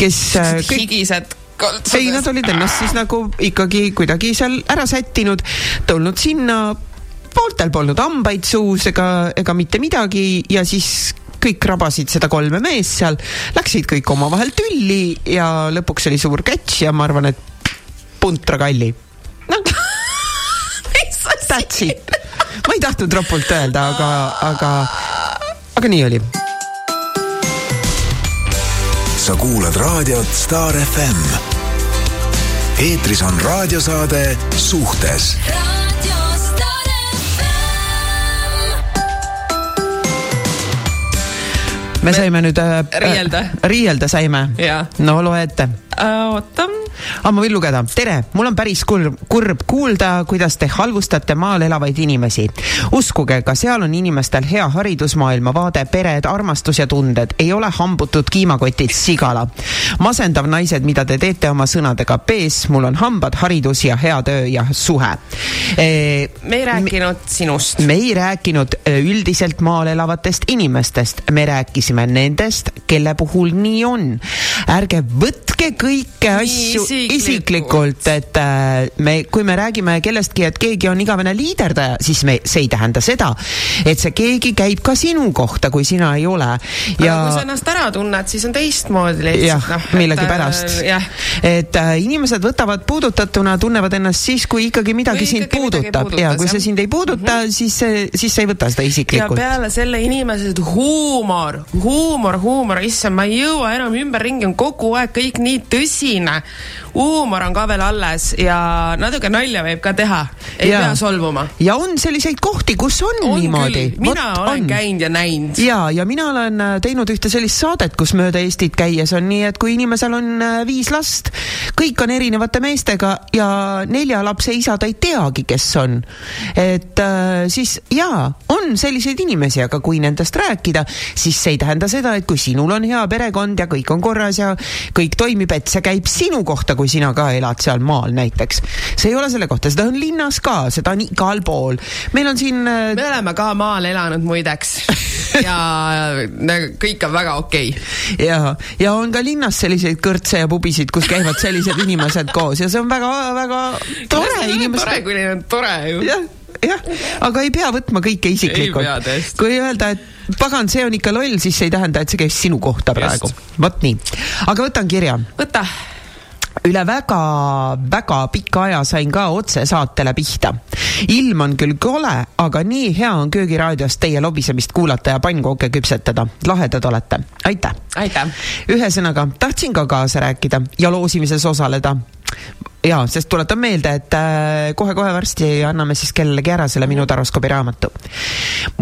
kes äh, kõik higised kaltsades. ei, nad olid ennast siis nagu ikkagi kuidagi seal ära sättinud, tulnud sinna, pooltel polnud hambaid suus ega, ega mitte midagi ja siis kõik rabasid seda kolme meest seal, läksid kõik omavahel tülli ja lõpuks oli suur catch ja ma arvan, et puntrakalli. noh, *laughs* that's it. Ma ei tahtnud ropult öelda, aga, aga, aga nii oli sa kuulad raadiot Star FM. eetris on raadiosaade Suhtes me saime nüüd äh, riielda äh,. riielda saime. no loe ette äh,. oota aga ah, ma võin lugeda. tere, mul on päris kurb, kurb kuulda, kuidas te halvustate maal elavaid inimesi. uskuge, ka seal on inimestel hea haridus, maailmavaade, pered, armastus ja tunded. ei ole hambutud kiimakotid sigala. masendav naised, mida te teete oma sõnadega. B-s, mul on hambad, haridus ja hea töö ja suhe e,. me ei rääkinud me, sinust. me ei rääkinud e, üldiselt maal elavatest inimestest, me rääkisime nendest, kelle puhul nii on. ärge võtke kõike asju isiklikult, et äh, me, kui me räägime kellestki, et keegi on igavene liiderdaja, siis me, see ei tähenda seda, et see keegi käib ka sinu kohta, kui sina ei ole. ja aga kui sa ennast ära tunned, siis on teistmoodi lihtsalt. jah no,, millegipärast äh,. et äh, inimesed võtavad puudutatuna, tunnevad ennast siis, kui ikkagi midagi sind puudutab ja kui see sind ei puuduta mm, -hmm. siis, siis sa ei võta seda isiklikult. ja peale selle inimesed, huumor, huumor, huumor, issand, ma ei jõua enam ümberringi, on kogu aeg kõik nii tõsine huumor on ka veel alles ja natuke nalja võib ka teha, ei ja. pea solvuma. ja on selliseid kohti, kus on, on niimoodi. mina Võt, olen käinud ja näinud. ja, ja mina olen äh, teinud ühte sellist saadet, kus mööda Eestit käies on nii, et kui inimesel on äh, viis last, kõik on erinevate meestega ja nelja lapse isad ei teagi, kes on. et äh, siis jaa, on selliseid inimesi, aga kui nendest rääkida, siis see ei tähenda seda, et kui sinul on hea perekond ja kõik on korras ja kõik toimib, et see käib sinu kohta, kui sina ka elad seal maal näiteks. see ei ole selle kohta, seda on linnas ka, seda on igal pool. meil on siin äh, me oleme ka maal elanud muideks *laughs* ja kõik on väga okei okay.. ja, ja on ka linnas selliseid kõrtse ja pubisid, kus käivad sellised inimesed koos ja see on väga-väga tore. tore, kui neil on tore ju. jah jah, aga ei pea võtma kõike isiklikult. kui öelda, et pagan, see on ikka loll, siis see ei tähenda, et see käib sinu kohta praegu. vot nii, aga võtan kirja. võta üle väga-väga pika aja sain ka otsesaatele pihta. ilm on küll kole, aga nii hea on köögiraadiost teie lobisemist kuulata ja pannkooke küpsetada. lahedad olete, aitäh! aitäh! ühesõnaga, tahtsin ka kaasa rääkida ja loosimises osaleda jaa, sest tuletan meelde, et äh, kohe-kohe varsti anname siis kellelegi ära selle minu taroskoobi raamatu.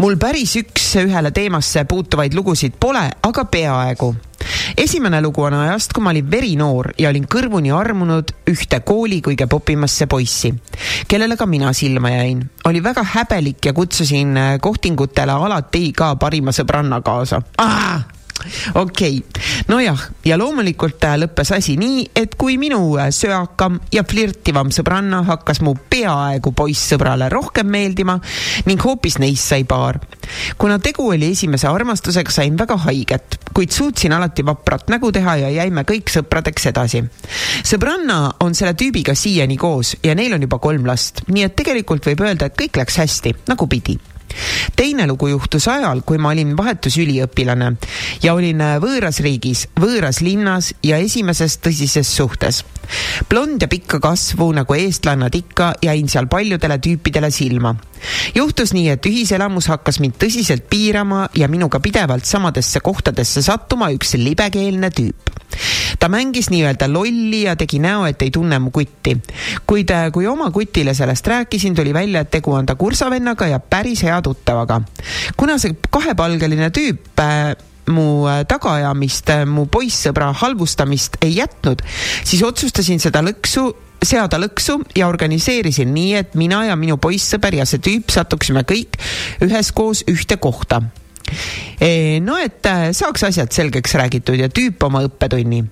mul päris üks-ühele teemasse puutuvaid lugusid pole, aga peaaegu esimene lugu on ajast, kui ma olin verinoor ja olin kõrvuni armunud ühte kooli kõige popimasse poissi, kellele ka mina silma jäin. oli väga häbelik ja kutsusin äh, kohtingutele alati ka parima sõbranna kaasa okei okay., nojah, ja loomulikult äh, lõppes asi nii, et kui minu äh, söakam ja flirtivam sõbranna hakkas mu peaaegu poissõbrale rohkem meeldima ning hoopis neist sai paar. kuna tegu oli esimese armastusega, sain väga haiget, kuid suutsin alati vaprat nägu teha ja jäime kõik sõpradeks edasi. sõbranna on selle tüübiga siiani koos ja neil on juba kolm last, nii et tegelikult võib öelda, et kõik läks hästi, nagu pidi teine lugu juhtus ajal, kui ma olin vahetusüliõpilane ja olin võõras riigis, võõras linnas ja esimeses tõsises suhtes. Blond ja pikka kasvu nagu eestlannad ikka jäin seal paljudele tüüpidele silma. juhtus nii, et ühiselamus hakkas mind tõsiselt piirama ja minuga pidevalt samadesse kohtadesse sattuma üks libekeelne tüüp ta mängis nii-öelda lolli ja tegi näo, et ei tunne mu kutti. kuid kui oma kutile sellest rääkisin, tuli välja, et tegu on ta kursavennaga ja päris hea tuttavaga. kuna see kahepalgeline tüüp äh, mu äh, tagaajamist, äh, mu poissõbra halvustamist ei jätnud, siis otsustasin seda lõksu seada lõksu ja organiseerisin nii, et mina ja minu poissõber ja see tüüp satuksime kõik üheskoos ühte kohta no et äh, saaks asjad selgeks räägitud ja tüüp oma õppetunni.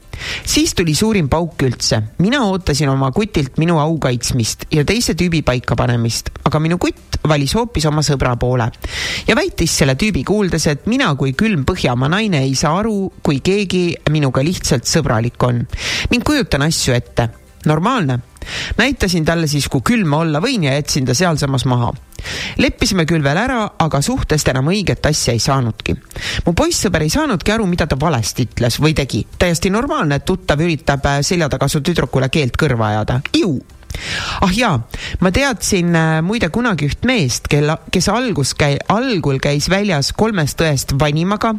siis tuli suurim pauk üldse. mina ootasin oma kutilt minu au kaitsmist ja teise tüübi paikapanemist, aga minu kutt valis hoopis oma sõbra poole ja väitis selle tüübi kuuldes, et mina kui külm Põhjamaa naine ei saa aru, kui keegi minuga lihtsalt sõbralik on ning kujutan asju ette normaalne. Näitasin talle siis, kui külm ma olla võin ja jätsin ta sealsamas maha. leppisime küll veel ära, aga suhtest enam õiget asja ei saanudki. mu poissõber ei saanudki aru, mida ta valesti ütles või tegi. täiesti normaalne, et tuttav üritab äh, selja taga su tüdrukule keelt kõrva ajada. ju ah jaa, ma teadsin äh, muide kunagi üht meest, kelle, kes algus käi-, algul käis väljas kolmest õest vanimaga,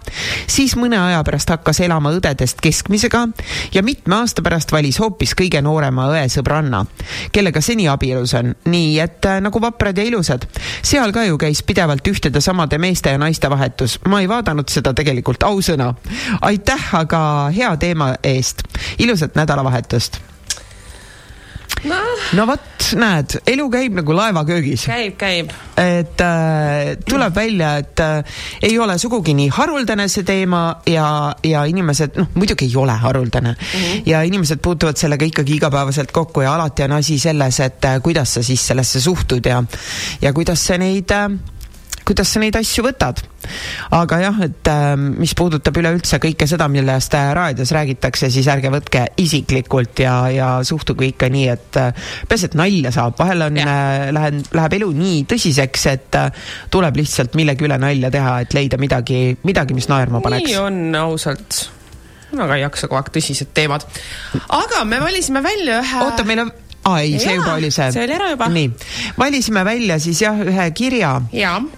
siis mõne aja pärast hakkas elama õdedest keskmisega ja mitme aasta pärast valis hoopis kõige noorema õe sõbranna, kellega seni abielus on. nii et äh, nagu vaprad ja ilusad. seal ka ju käis pidevalt ühtede samade meeste ja naiste vahetus. ma ei vaadanud seda tegelikult, ausõna. aitäh aga hea teema eest. ilusat nädalavahetust no, *laughs* no vot, näed, elu käib nagu laevaköögis. käib, käib. et äh, tuleb välja, et äh, ei ole sugugi nii haruldane see teema ja, ja inimesed, noh, muidugi ei ole haruldane mm. -hmm. ja inimesed puutuvad sellega ikkagi igapäevaselt kokku ja alati on asi selles, et äh, kuidas sa siis sellesse suhtud ja, ja kuidas sa neid äh, kuidas sa neid asju võtad. aga jah, et äh, mis puudutab üleüldse kõike seda, millest äh, raadios räägitakse, siis ärge võtke isiklikult ja, ja suhtuge ikka nii, et äh, peaasi, et nalja saab, vahel on, äh, läheb, läheb elu nii tõsiseks, et tuleb lihtsalt millegi üle nalja teha, et leida midagi, midagi, mis naerma paneks. nii on ausalt väga ei jaksa kogu aeg tõsised teemad. aga me valisime välja ühe. oota, meil on aa ei, see juba oli see. see oli ära juba. nii, valisime välja siis jah, ühe kirja.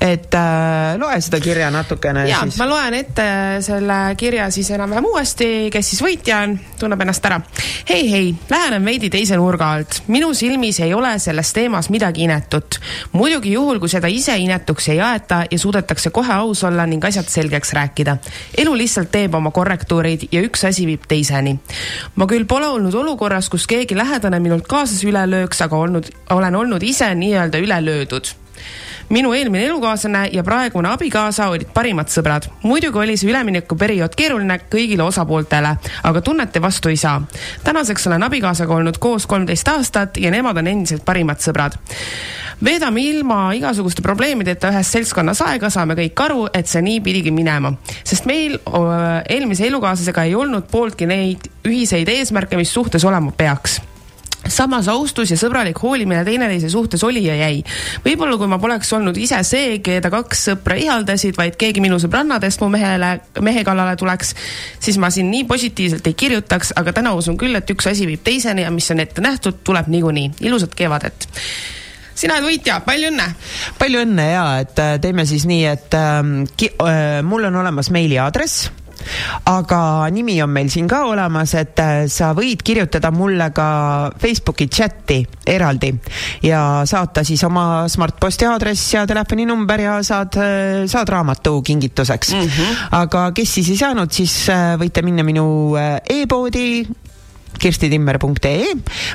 et äh, loe seda kirja natukene. ja, ma loen ette selle kirja siis enam-vähem uuesti, kes siis võitja on, tunneb ennast ära. hei, hei, lähenen veidi teise nurga alt. minu silmis ei ole selles teemas midagi inetut. muidugi juhul, kui seda ise inetuks ei aeta ja suudetakse kohe aus olla ning asjad selgeks rääkida. elu lihtsalt teeb oma korrektuurid ja üks asi viib teiseni. ma küll pole olnud olukorras, kus keegi lähedane minult kaasa kaasas üle lööks, aga olnud, olen olnud ise nii-öelda üle löödud minu eelmine elukaaslane ja praegune abikaasa olid parimad sõbrad. muidugi oli see üleminekuperiood keeruline kõigile osapooltele, aga tunnete vastu ei saa. tänaseks olen abikaasaga olnud koos kolmteist aastat ja nemad on endiselt parimad sõbrad. veedame ilma igasuguste probleemideta ühes seltskonnas aega, saame kõik aru, et see nii pidigi minema, sest meil öö, eelmise elukaaslasega ei olnud pooltki neid ühiseid eesmärke, mis suhtes olema peaks samas austus ja sõbralik hoolimine teineteise suhtes oli ja jäi. võib-olla kui ma poleks olnud ise see, keda kaks sõpra ihaldasid, vaid keegi minu sõbrannadest mu mehele, mehe kallale tuleks, siis ma siin nii positiivselt ei kirjutaks, aga täna usun küll, et üks asi viib teiseni ja mis on ette nähtud, tuleb niikuinii. ilusat kevadet sina oled võitja, palju õnne! palju õnne ja et äh, teeme siis nii, et ähm, ki, äh, mul on olemas meiliaadress aga nimi on meil siin ka olemas, et äh, sa võid kirjutada mulle ka Facebooki chati eraldi ja saata siis oma Smartposti aadress ja telefoninumber ja saad, äh, saad raamatu kingituseks mm. -hmm. aga kes siis ei saanud, siis äh, võite minna minu e-poodi kirstitimmer.ee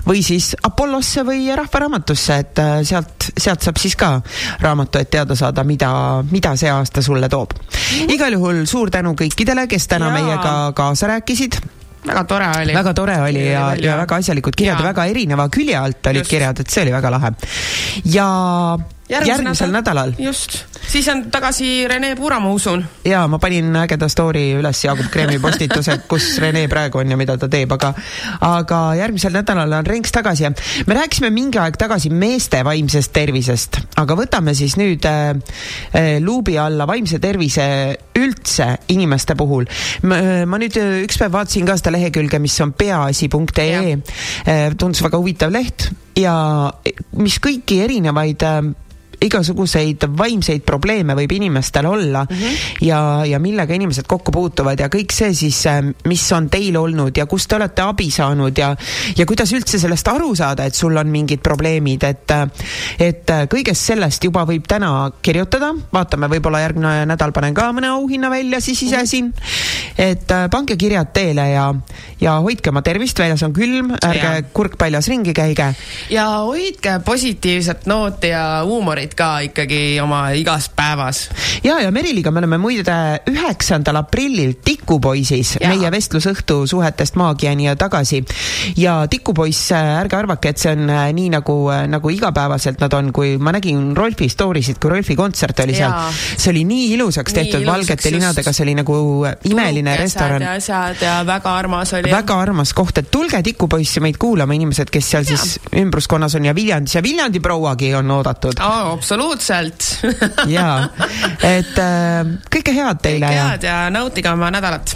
või siis Apollosse või Rahvaraamatusse, et äh, sealt, sealt saab siis ka raamatu, et teada saada, mida, mida see aasta sulle toob. Mhm. igal juhul suur tänu kõikidele, kes täna Jaa. meiega kaasa rääkisid väga tore oli. väga tore oli ja, ja, ja väga asjalikud kirjad ja väga erineva külje alt olid Just. kirjad, et see oli väga lahe. ja järgmisel, järgmisel nädalal, nädalal.. just, siis on tagasi Rene Puura, ma usun. ja ma panin ägeda story üles Jaagup Kreemi postituse, kus Rene praegu on ja mida ta teeb, aga, aga järgmisel nädalal on Renks tagasi ja me rääkisime mingi aeg tagasi meeste vaimsest tervisest, aga võtame siis nüüd äh, äh, luubi alla vaimse tervise üldse inimeste puhul. ma nüüd äh, üks päev vaatasin ka seda lehekülge, mis on peaasi.ee, äh, tundus väga huvitav leht ja mis kõiki erinevaid äh, igasuguseid vaimseid probleeme võib inimestel olla mm -hmm. ja, ja millega inimesed kokku puutuvad ja kõik see siis, äh, mis on teil olnud ja kust te olete abi saanud ja, ja kuidas üldse sellest aru saada, et sul on mingid probleemid, et, äh, et kõigest sellest juba võib täna kirjutada, vaatame, võib-olla järgmine nädal panen ka mõne auhinna välja siis ise mhm. siin. Et pange kirjad teele ja, ja hoidke oma tervist, väljas on külm, ärge kurk paljas ringi käige. ja hoidke positiivset nooti ja huumorit ka ikkagi oma igas päevas. ja, ja Meriliga me oleme muide üheksandal aprillil Tikupoisis, meie vestlusõhtu suhetest maagiani ja tagasi. ja Tikupoiss, ärge arvake, et see on äh, nii nagu, äh, nagu igapäevaselt nad on, kui ma nägin Rolfi story sid, kui Rolfi kontsert oli seal, see oli nii ilusaks nii tehtud, valgete linadega, see oli nagu äh, imeline restoran. asjad ja väga armas oli. väga armas koht, et tulge Tikupoissi meid kuulama, inimesed, kes seal ja. siis ümbruskonnas on ja Viljandis ja Viljandi prouagi on oodatud oh,. absoluutselt jaa, et äh, kõike head teile. kõike head ja nautige oma nädalat.